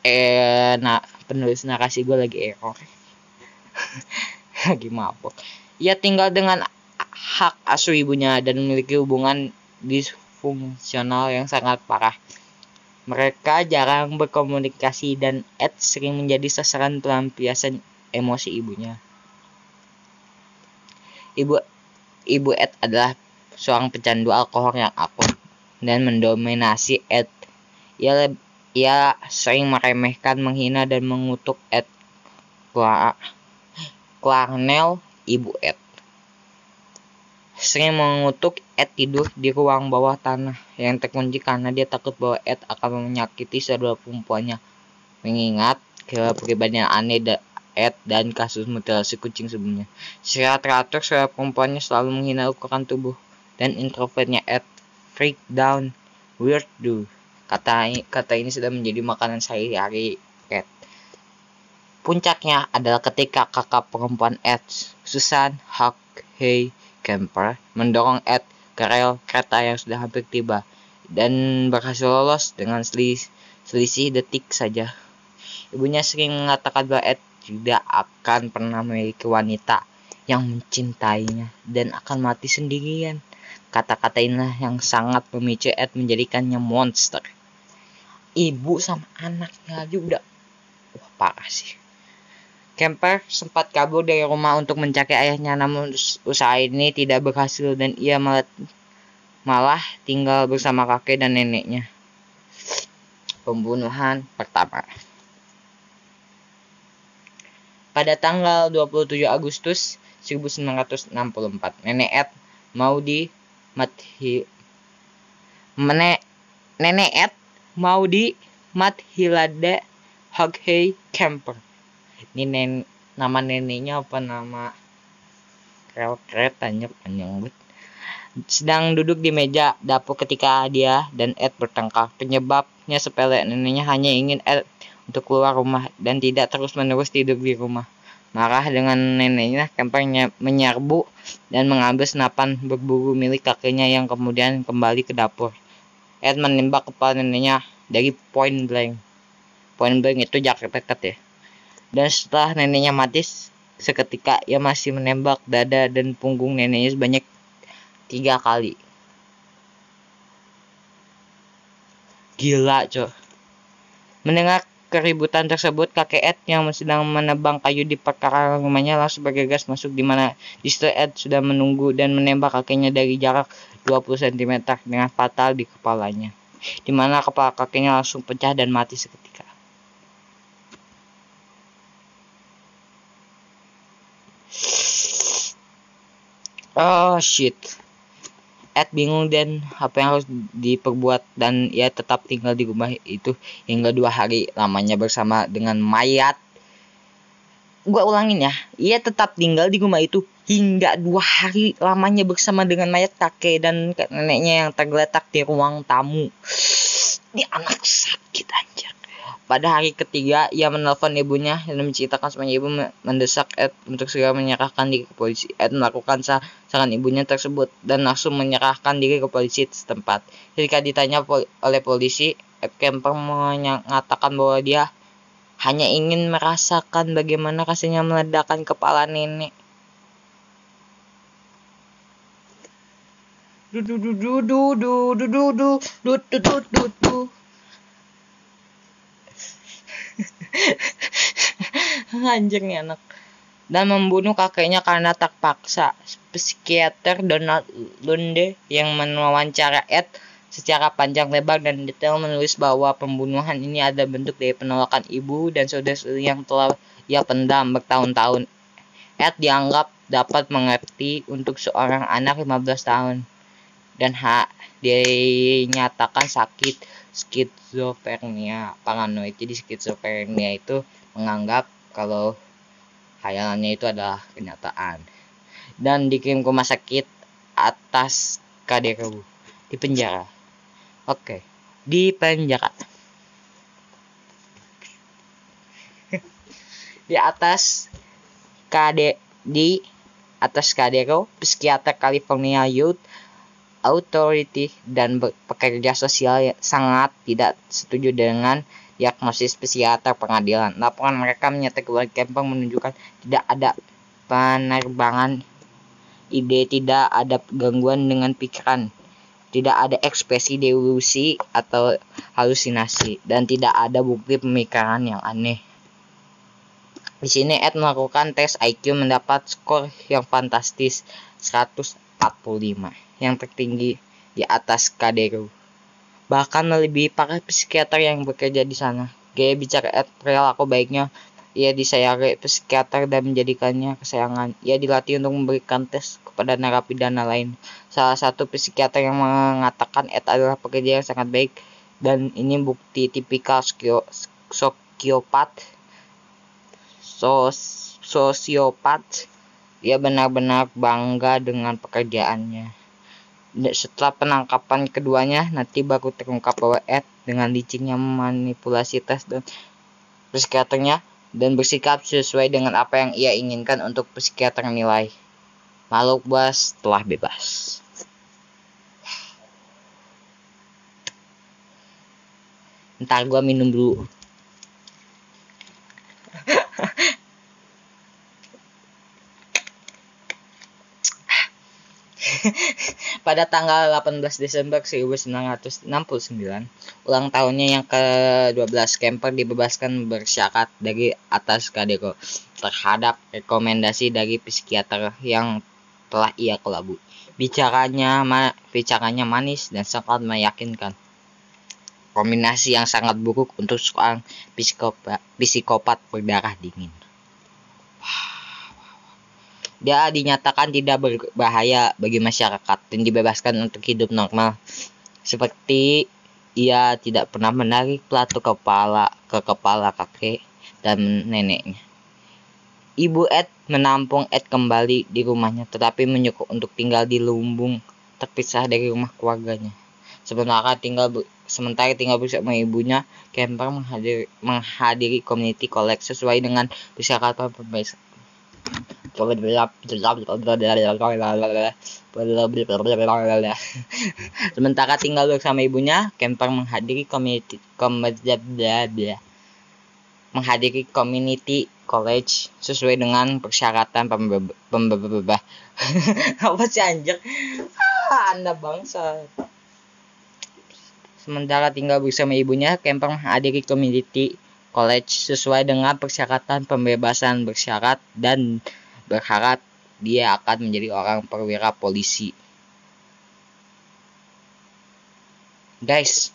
eh nah penulis narasi gue lagi error lagi mabok ia tinggal dengan hak asuh ibunya dan memiliki hubungan disfungsional yang sangat parah mereka jarang berkomunikasi dan Ed sering menjadi sasaran pelampiasan emosi ibunya. Ibu Ibu Ed adalah seorang pecandu alkohol yang akut dan mendominasi Ed. Ia ia sering meremehkan, menghina dan mengutuk Ed. Clarnell, ibu Ed sering mengutuk Ed tidur di ruang bawah tanah yang terkunci karena dia takut bahwa Ed akan menyakiti saudara perempuannya. Mengingat kepribadian aneh Ed dan kasus mutilasi kucing sebelumnya. Secara teratur, saudara perempuannya selalu menghina ukuran tubuh dan introvertnya Ed. Freak down, weird do. Kata, kata ini sudah menjadi makanan sehari-hari Ed. Puncaknya adalah ketika kakak perempuan Ed, Susan Hey Camper mendorong Ed ke rel kereta yang sudah hampir tiba dan berhasil lolos dengan selisih, selisih detik saja. Ibunya sering mengatakan bahwa Ed tidak akan pernah memiliki wanita yang mencintainya dan akan mati sendirian. Kata-kata inilah yang sangat memicu Ed menjadikannya monster. Ibu sama anaknya aja udah wah parah sih. Kemper sempat kabur dari rumah untuk mencari ayahnya namun usaha ini tidak berhasil dan ia malah, malah tinggal bersama kakek dan neneknya. Pembunuhan pertama. Pada tanggal 27 Agustus 1964, nenek Ed mau di Mathi Mene, nenek Ed mau di Mathilade Hoghey Camper ini nen nama neneknya apa nama rel keretanya panjang banget sedang duduk di meja dapur ketika dia dan Ed bertengkar. Penyebabnya sepele, neneknya hanya ingin Ed untuk keluar rumah dan tidak terus-menerus tidur di rumah. Marah dengan neneknya, Kemper menyerbu dan mengambil senapan berburu milik kakeknya yang kemudian kembali ke dapur. Ed menembak neneknya. Dari point blank. Point blank itu jarak dekat ya. Dan setelah neneknya mati seketika ia masih menembak dada dan punggung neneknya sebanyak tiga kali. Gila cok. Mendengar keributan tersebut kakek Ed yang sedang menebang kayu di perkarangan rumahnya langsung bergegas masuk di mana Mr. Ed sudah menunggu dan menembak kakeknya dari jarak 20 cm dengan fatal di kepalanya di mana kepala kakeknya langsung pecah dan mati seketika oh shit Ed bingung dan apa yang harus diperbuat dan ia tetap tinggal di rumah itu hingga dua hari lamanya bersama dengan mayat. Gua ulangin ya, ia tetap tinggal di rumah itu hingga dua hari lamanya bersama dengan mayat kakek dan neneknya yang tergeletak di ruang tamu. Ini anak sakit anjir. Pada hari ketiga, ia menelpon ibunya dan menceritakan semuanya ibu mendesak Ed untuk segera menyerahkan diri ke polisi. Ed melakukan saran ibunya tersebut dan langsung menyerahkan diri ke polisi setempat. Ketika ditanya pol oleh polisi, Ed Kemper mengatakan bahwa dia hanya ingin merasakan bagaimana rasanya meledakkan kepala nenek. Du du du du du du du du du du du du du Anjir nih anak. Dan membunuh kakeknya karena tak paksa. Psikiater Donald Lunde yang mewawancara Ed secara panjang lebar dan detail menulis bahwa pembunuhan ini ada bentuk dari penolakan ibu dan saudara yang telah ia pendam bertahun-tahun. Ed dianggap dapat mengerti untuk seorang anak 15 tahun dan hak dinyatakan sakit skizofrenia paranoid. Jadi skizofrenia itu menganggap kalau hayalannya itu adalah kenyataan dan dikirim ke rumah sakit atas KDRU di penjara. Oke, di penjara. di atas KD di atas KDRU, psikiater California Youth Authority dan pekerja sosial sangat tidak setuju dengan diagnosis psikiater pengadilan. Laporan mereka menyatakan bahwa Kempeng menunjukkan tidak ada penerbangan ide, tidak ada gangguan dengan pikiran, tidak ada ekspresi delusi atau halusinasi, dan tidak ada bukti pemikiran yang aneh. Di sini Ed melakukan tes IQ mendapat skor yang fantastis 145 yang tertinggi di atas KDRU. Bahkan melebihi para psikiater yang bekerja di sana. Gaya bicara Ed aku baiknya ia disayari psikiater dan menjadikannya kesayangan. Ia dilatih untuk memberikan tes kepada narapidana lain. Salah satu psikiater yang mengatakan Ed adalah pekerja yang sangat baik dan ini bukti tipikal sokiopat sos sosiopat ia benar-benar bangga dengan pekerjaannya setelah penangkapan keduanya nanti baru terungkap bahwa Ed dengan licinnya memanipulasi tes dan psikiaternya dan bersikap sesuai dengan apa yang ia inginkan untuk psikiater nilai. Makhluk buas telah bebas. Ntar gua minum dulu. Pada tanggal 18 Desember 1969, ulang tahunnya yang ke-12, Kemper dibebaskan bersyarat dari atas Kadeko terhadap rekomendasi dari psikiater yang telah ia kelabui. Bicaranya, ma bicaranya manis dan sangat meyakinkan. Kombinasi yang sangat buruk untuk seorang psikopat berdarah dingin. Dia dinyatakan tidak berbahaya bagi masyarakat dan dibebaskan untuk hidup normal. Seperti ia tidak pernah menarik pelatu kepala ke kepala kakek dan neneknya. Ibu Ed menampung Ed kembali di rumahnya tetapi menyuruh untuk tinggal di lumbung terpisah dari rumah keluarganya. Sementara tinggal sementara tinggal bersama ibunya, Kemper menghadiri, menghadiri community collect sesuai dengan persyaratan pembebasan Sementara tinggal bersama ibunya, Kemper menghadiri community menghadiri community college sesuai dengan persyaratan pembebah apa sih anjir? Ah, anda bangsa sementara tinggal bersama ibunya Kemper menghadiri community college sesuai dengan persyaratan pembebasan bersyarat dan berharap dia akan menjadi orang perwira polisi. Guys,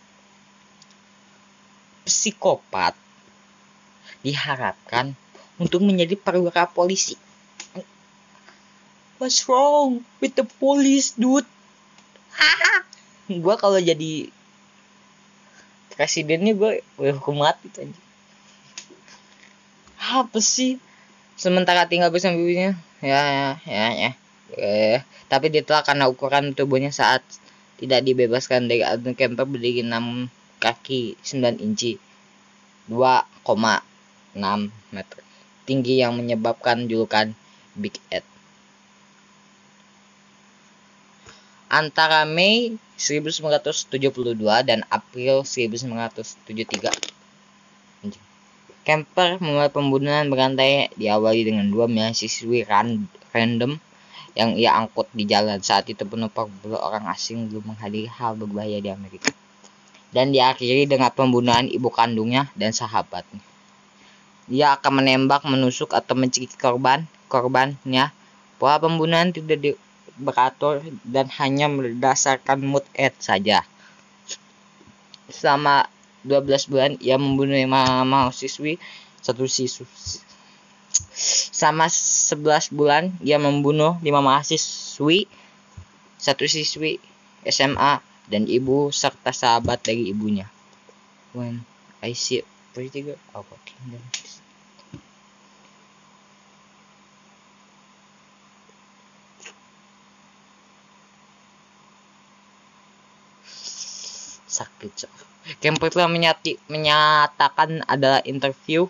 psikopat diharapkan untuk menjadi perwira polisi. What's wrong with the police, dude? Ah, gue kalau jadi presidennya gue hukum mati tuh apa sih sementara tinggal bersama ibunya ya ya ya, ya. tapi ditelah karena ukuran tubuhnya saat tidak dibebaskan dari adun camper berdiri 6 kaki 9 inci. 2,6 meter. Tinggi yang menyebabkan julukan Big Ed. Antara Mei 1972 dan April 1973 Kemper memulai pembunuhan berantai diawali dengan dua mahasiswi random yang ia angkut di jalan. Saat itu penumpang beberapa orang asing belum menghadiri hal berbahaya di Amerika. Dan diakhiri dengan pembunuhan ibu kandungnya dan sahabatnya. Dia akan menembak, menusuk, atau mencekik korban, korbannya. Pola pembunuhan tidak di, beratur dan hanya berdasarkan mood ed saja. Selama 12 bulan ia membunuh lima mahasiswi satu siswa sama 11 bulan ia membunuh lima mahasiswi satu siswi SMA dan ibu serta sahabat dari ibunya. When I see pretty good oh, kingdom cok Kemper telah menyati, menyatakan adalah interview.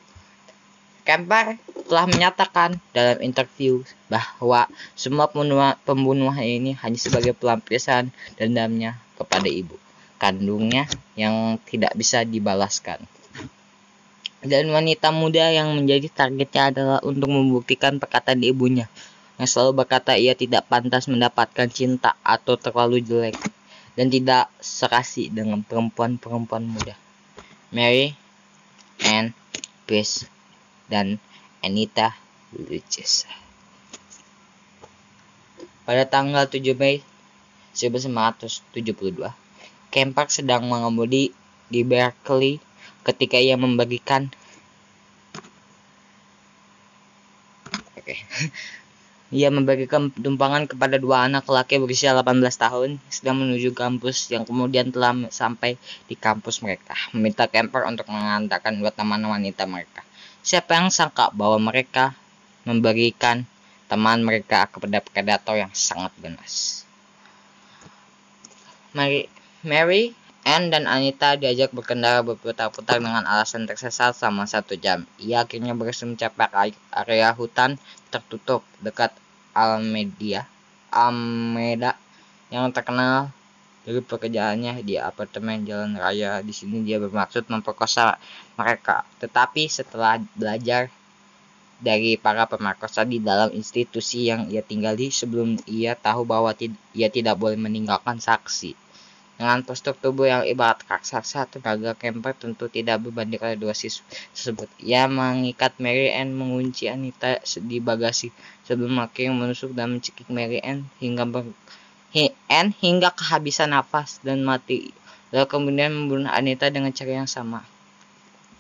Kemper telah menyatakan dalam interview bahwa semua pembunuhan, pembunuhan ini hanya sebagai pelampiasan dendamnya kepada ibu kandungnya yang tidak bisa dibalaskan. Dan wanita muda yang menjadi targetnya adalah untuk membuktikan perkataan ibunya yang selalu berkata ia tidak pantas mendapatkan cinta atau terlalu jelek dan tidak serasi dengan perempuan-perempuan muda. Mary, Anne, Grace, dan Anita Lucis. Pada tanggal 7 Mei 1972, Kemper sedang mengemudi di Berkeley ketika ia membagikan. Ia membagikan tumpangan kepada dua anak laki berusia 18 tahun sedang menuju kampus yang kemudian telah sampai di kampus mereka. Meminta camper untuk mengantarkan dua teman wanita mereka. Siapa yang sangka bahwa mereka memberikan teman mereka kepada predator yang sangat ganas. Mary, Mary Anne dan Anita diajak berkendara berputar-putar dengan alasan tersesat selama satu jam. Ia akhirnya berhasil mencapai area hutan tertutup dekat Almedia, Almeda yang terkenal dari pekerjaannya di apartemen jalan raya. Di sini dia bermaksud memperkosa mereka. Tetapi setelah belajar dari para pemerkosa di dalam institusi yang ia tinggali sebelum ia tahu bahwa ia tidak boleh meninggalkan saksi. Dengan postur tubuh yang ibarat raksasa, tenaga Kemper tentu tidak berbanding oleh dua siswa tersebut. Ia mengikat Mary Ann, mengunci Anita di bagasi sebelum akhirnya menusuk dan mencekik Mary Ann hingga ber Ann hingga kehabisan nafas dan mati. Lalu kemudian membunuh Anita dengan cara yang sama.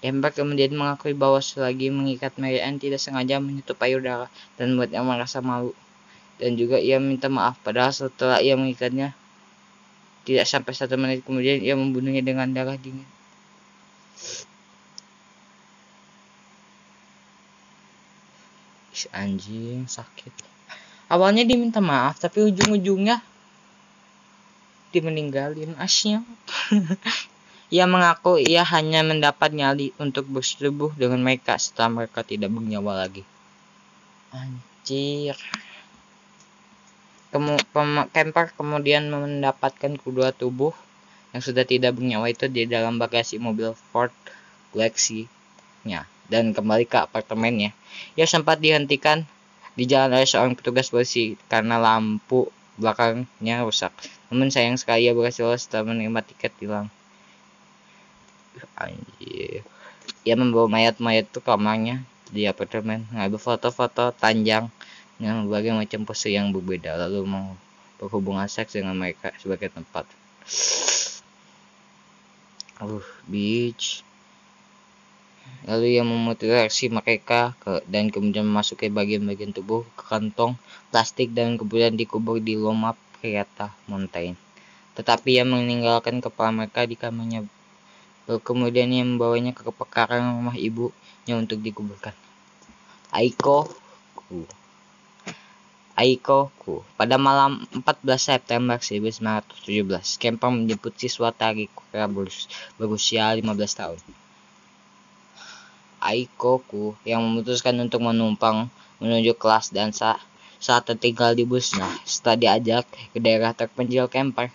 Kemper kemudian mengakui bahwa selagi mengikat Mary Ann tidak sengaja menyentuh payudara dan membuatnya merasa malu. Dan juga ia minta maaf padahal setelah ia mengikatnya tidak sampai satu menit kemudian ia membunuhnya dengan darah dingin. Anjing sakit. Awalnya diminta maaf tapi ujung-ujungnya dimeninggalin asnya. ia mengaku ia hanya mendapat nyali untuk bersetubuh dengan mereka setelah mereka tidak bernyawa lagi. Cir. Kemu camper kemudian mendapatkan kedua tubuh yang sudah tidak bernyawa itu di dalam bagasi mobil Ford Galaxy-nya dan kembali ke apartemennya. Ia sempat dihentikan di jalan oleh seorang petugas polisi karena lampu belakangnya rusak. Namun sayang sekali ia berhasil setelah menerima tiket hilang. Anjir. Ia membawa mayat-mayat itu kamarnya di apartemen, mengambil foto-foto tanjang dengan berbagai macam pose yang berbeda, lalu mau berhubungan seks dengan mereka sebagai tempat. Uh beach lalu yang memutilasi mereka ke, dan kemudian memasuki bagian-bagian tubuh ke kantong plastik dan kemudian dikubur di lomap kereta mountain. Tetapi yang meninggalkan kepala mereka di kamarnya. Kemudian yang membawanya ke pekarangan rumah ibunya untuk dikuburkan. Aiko Aikoku. Pada malam 14 September 1917, Kemper menjemput siswa tari kura berusia 15 tahun. Aikoku yang memutuskan untuk menumpang menuju kelas dansa saat tertinggal di busnya. Setelah diajak ke daerah terpencil, Kemper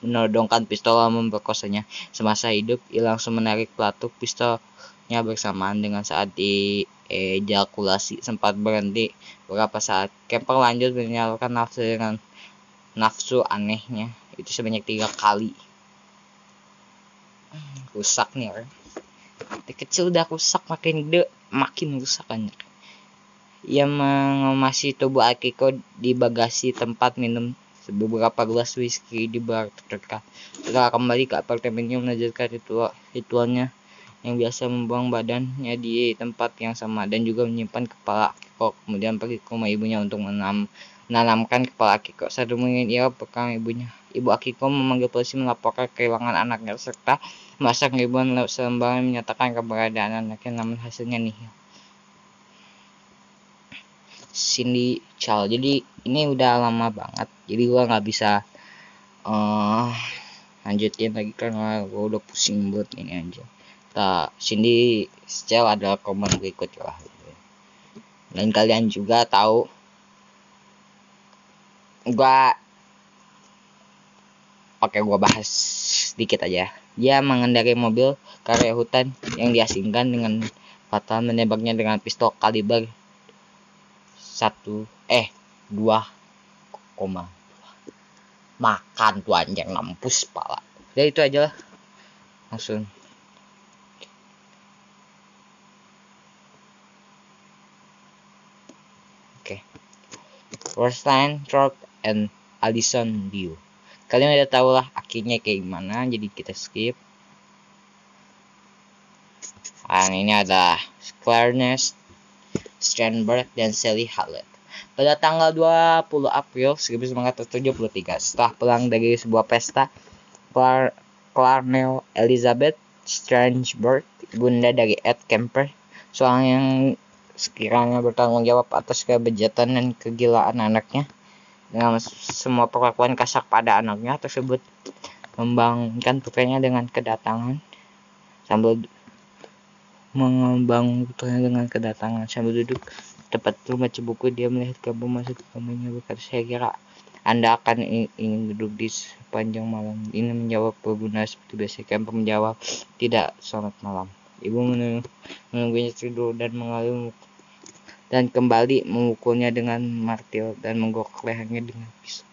menodongkan pistol memperkosanya semasa hidup. Ia langsung menarik pelatuk bersamaan dengan saat di ejakulasi sempat berhenti beberapa saat. Kemper lanjut menyalurkan nafsu dengan nafsu anehnya itu sebanyak tiga kali. Rusak nih orang. Dari kecil udah rusak makin gede makin rusak anjir. Ia mengemasi tubuh Akiko di bagasi tempat minum beberapa gelas whisky di bar terdekat. Setelah kembali ke apartemennya melanjutkan ritual ritualnya yang biasa membuang badannya di tempat yang sama dan juga menyimpan kepala Akiko kemudian pergi ke rumah ibunya untuk menanam, menanamkan kepala Akiko saat mungkin ia bekam ibunya. Ibu Akiko memanggil polisi melaporkan kehilangan anaknya serta masak ribuan selembaran menyatakan keberadaan anaknya namun hasilnya nihil. Cindy Chow jadi ini udah lama banget. Jadi gua nggak bisa uh, lanjutin lagi karena gua udah pusing buat ini aja Nah, sini secara adalah komen berikut lah. Dan kalian juga tahu gua Oke, gua bahas sedikit aja. Dia mengendarai mobil karya hutan yang diasingkan dengan fatal menembaknya dengan pistol kaliber satu eh dua koma makan tuh anjing nampus pala. Jadi itu aja lah. Langsung Roseline, Trout, and Alison Liu. Kalian udah tau lah akhirnya kayak gimana, jadi kita skip. Dan ini ada Clarence Strandberg dan Sally Hallett. Pada tanggal 20 April 1973, setelah pulang dari sebuah pesta, Clar Clarnell Elizabeth Strandberg, bunda dari Ed Kemper, seorang yang sekiranya bertanggung jawab atas kebejatan dan kegilaan anaknya. Dengan semua perlakuan kasar pada anaknya tersebut membangunkan putranya dengan kedatangan sambil mengembang putranya dengan kedatangan sambil duduk. Tepat rumah buku dia melihat kamu masuk ke kamarnya berkata saya kira anda akan ingin duduk di sepanjang malam. Ini menjawab pengguna seperti biasa Kemper menjawab tidak selamat malam ibu menunggunya tidur dan mengalami dan kembali memukulnya dengan martil dan menggokok lehernya dengan pisau.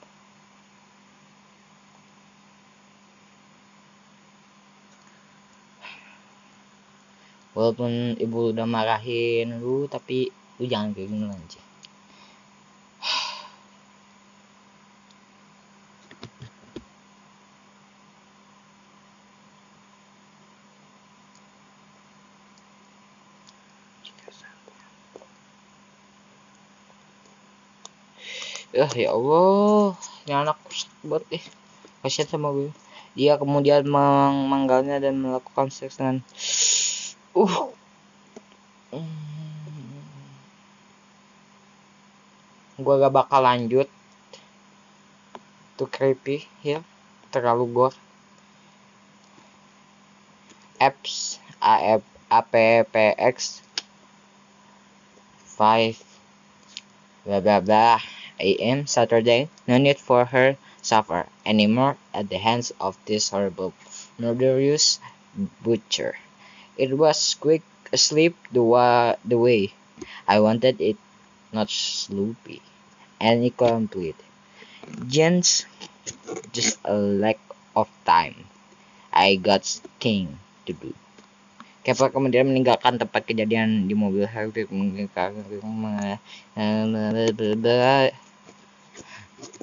Walaupun ibu udah marahin lu, tapi lu jangan kayak gini aja. Ya ya Allah. Ini anak buat deh kasihan sama gue. Dia kemudian memanggalnya dan melakukan seks dengan uh. Gue gak bakal lanjut. Tuh creepy ya. Terlalu gore apps AF APPX 5 blah blah blah a.m. Saturday. No need for her suffer anymore at the hands of this horrible murderous butcher. It was quick asleep the, wa- the way I wanted it, not sloopy and incomplete. Gents, just a lack of time. I got thing to do. Kepler kemudian meninggalkan tempat kejadian di mobil Harvey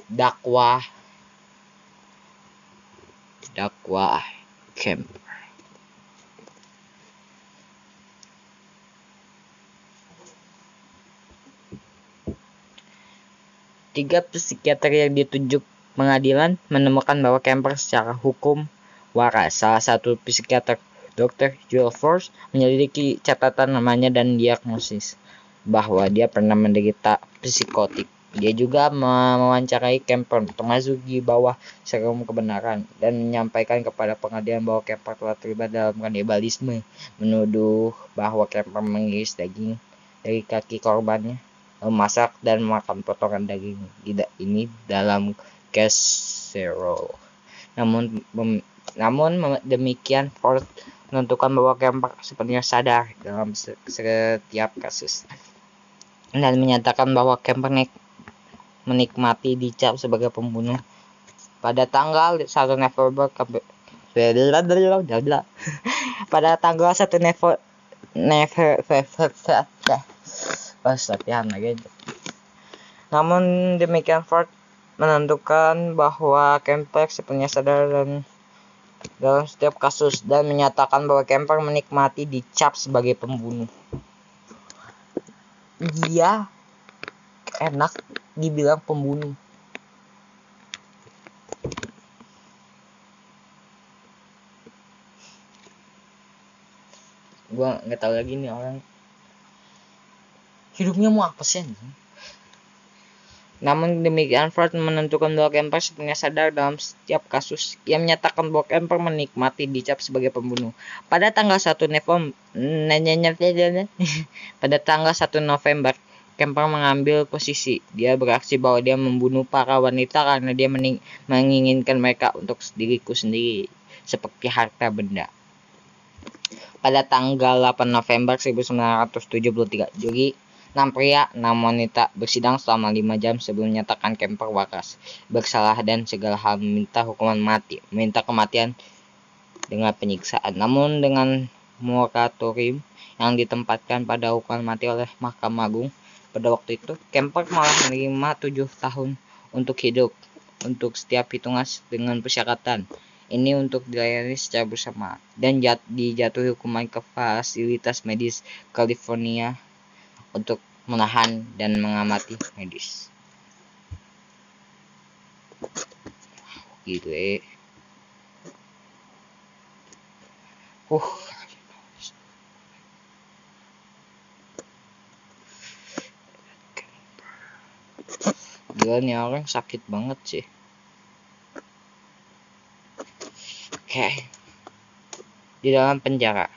dakwah dakwah camp Tiga psikiater yang ditunjuk pengadilan menemukan bahwa Kemper secara hukum waras. Salah satu psikiater Dr. Joel Force menyelidiki catatan namanya dan diagnosis bahwa dia pernah menderita psikotik. Dia juga mewawancarai Kemper untuk masuk di bawah serum kebenaran dan menyampaikan kepada pengadilan bahwa Kemper telah terlibat dalam kanibalisme, menuduh bahwa Kemper mengiris daging dari kaki korbannya, memasak dan makan potongan daging ini dalam casserole. Namun namun demikian Ford menentukan bahwa Kemper sepenuhnya sadar dalam setiap kasus dan menyatakan bahwa Kemper menikmati dicap sebagai pembunuh. Pada tanggal 1 November pada tanggal 1 November pas latihan lagi namun demikian Ford menentukan bahwa Kemper sepenuhnya sadar dan dalam setiap kasus dan menyatakan bahwa Kemper menikmati dicap sebagai pembunuh. Dia enak dibilang pembunuh. Gua nggak tahu lagi nih orang hidupnya mau apa sih? Namun demikian, Ford menentukan bahwa Kemper sepenuhnya sadar dalam setiap kasus. Ia menyatakan bahwa Kemper menikmati dicap sebagai pembunuh. Pada tanggal 1 November, pada tanggal 1 November, Kemper mengambil posisi. Dia beraksi bahwa dia membunuh para wanita karena dia menginginkan mereka untuk diriku sendiri, seperti harta benda. Pada tanggal 8 November 1973, juri Enam pria, enam wanita bersidang selama lima jam sebelum menyatakan Kemper wakas, bersalah dan segala hal meminta hukuman mati, meminta kematian dengan penyiksaan. Namun dengan moratorium yang ditempatkan pada hukuman mati oleh Mahkamah Agung pada waktu itu, Kemper malah menerima tujuh tahun untuk hidup untuk setiap hitungan dengan persyaratan ini untuk dilayani secara bersama dan jat, dijatuhi hukuman ke fasilitas medis California untuk menahan dan mengamati medis. Gitu eh. Uh. Gila nih orang sakit banget sih. Oke. Okay. Di dalam penjara.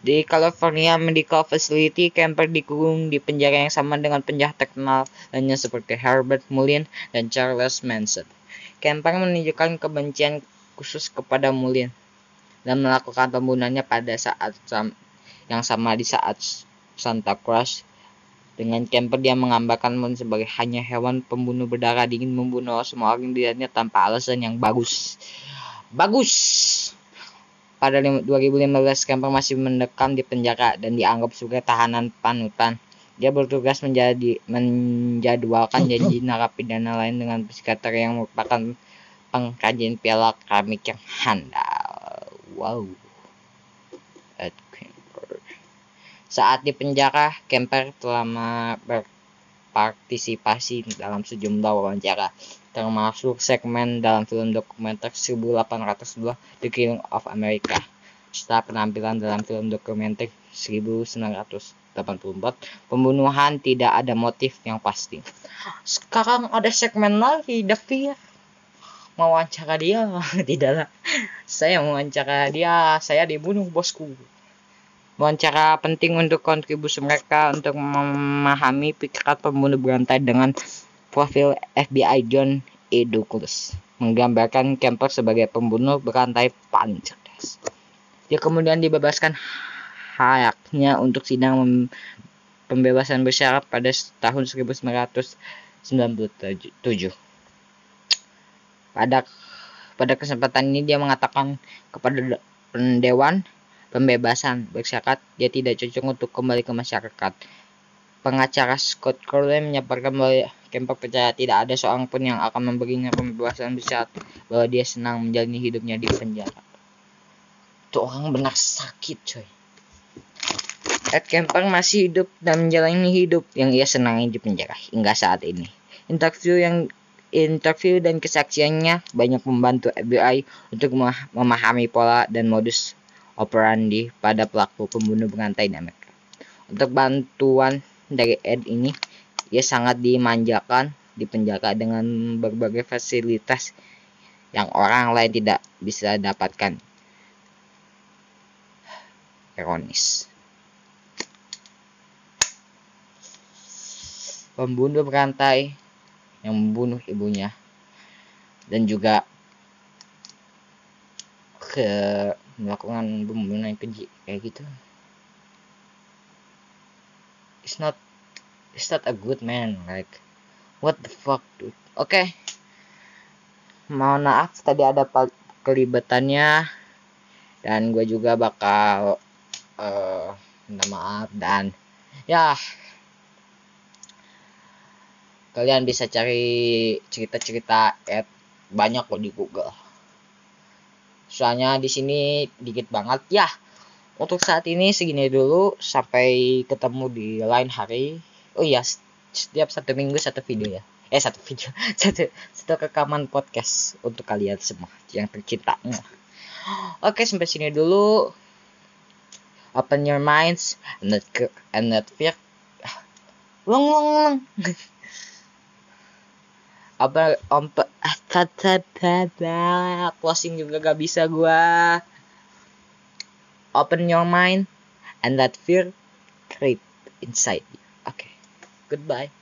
Di California Medical Facility, Kemper dikurung di penjara yang sama dengan penjahat terkenal lainnya seperti Herbert Mullin dan Charles Manson. Kemper menunjukkan kebencian khusus kepada Mullin dan melakukan pembunuhannya pada saat yang sama di saat Santa Cruz. Dengan Kemper dia menggambarkan Mullin sebagai hanya hewan pembunuh berdarah dingin membunuh semua orang dirinya tanpa alasan yang bagus. Bagus! Pada 2015, Kemper masih mendekam di penjara dan dianggap sebagai tahanan panutan. Dia bertugas menjadi menjadwalkan janji narapidana lain dengan psikiater yang merupakan pengkajian piala keramik yang handal. Wow. Ed Kemper. Saat di penjara, Kemper telah berpartisipasi dalam sejumlah wawancara termasuk segmen dalam film dokumenter 1802 The Killing of America. Setelah penampilan dalam film dokumenter 1984 pembunuhan tidak ada motif yang pasti. Sekarang ada segmen lagi Devi mau wawancara dia tidak lah. Saya mau wawancara dia saya dibunuh bosku Wawancara penting untuk kontribusi mereka untuk memahami pikiran pembunuh berantai dengan profil FBI John E. Douglas menggambarkan Kemper sebagai pembunuh berantai paling cerdas. Dia kemudian dibebaskan haknya untuk sidang pembebasan bersyarat pada tahun 1997. Pada pada kesempatan ini dia mengatakan kepada dewan pembebasan bersyarat dia tidak cocok untuk kembali ke masyarakat. Pengacara Scott Crowley menyampaikan bahwa Kemper percaya tidak ada seorang pun yang akan memberinya pembebasan bersyarat bahwa dia senang menjalani hidupnya di penjara. Itu orang benar sakit coy. Ed Kemper masih hidup dan menjalani hidup yang ia senangi di penjara hingga saat ini. Interview yang interview dan kesaksiannya banyak membantu FBI untuk memahami pola dan modus operandi pada pelaku pembunuh berantai di Amerika. Untuk bantuan dari Ed ini, ia sangat dimanjakan, dipenjara dengan berbagai fasilitas yang orang lain tidak bisa dapatkan. Ironis. Pembunuh berantai yang membunuh ibunya dan juga ke melakukan pembunuhan keji kayak gitu. It's not it's not a good man like what the fuck dude. Oke. Okay. mohon maaf tadi ada kelibatannya. Dan gue juga bakal uh, minta maaf dan ya. Kalian bisa cari cerita-cerita at banyak kok di Google soalnya di sini dikit banget. Ya untuk saat ini segini dulu. Sampai ketemu di lain hari. Oh iya setiap satu minggu satu video ya. Eh satu video. Satu satu rekaman podcast untuk kalian semua yang tercinta. Oke sampai sini dulu. Open your minds. And not and not fear. Long long long apa om closing juga gak bisa gua. Open your mind and let fear creep inside you. Okay goodbye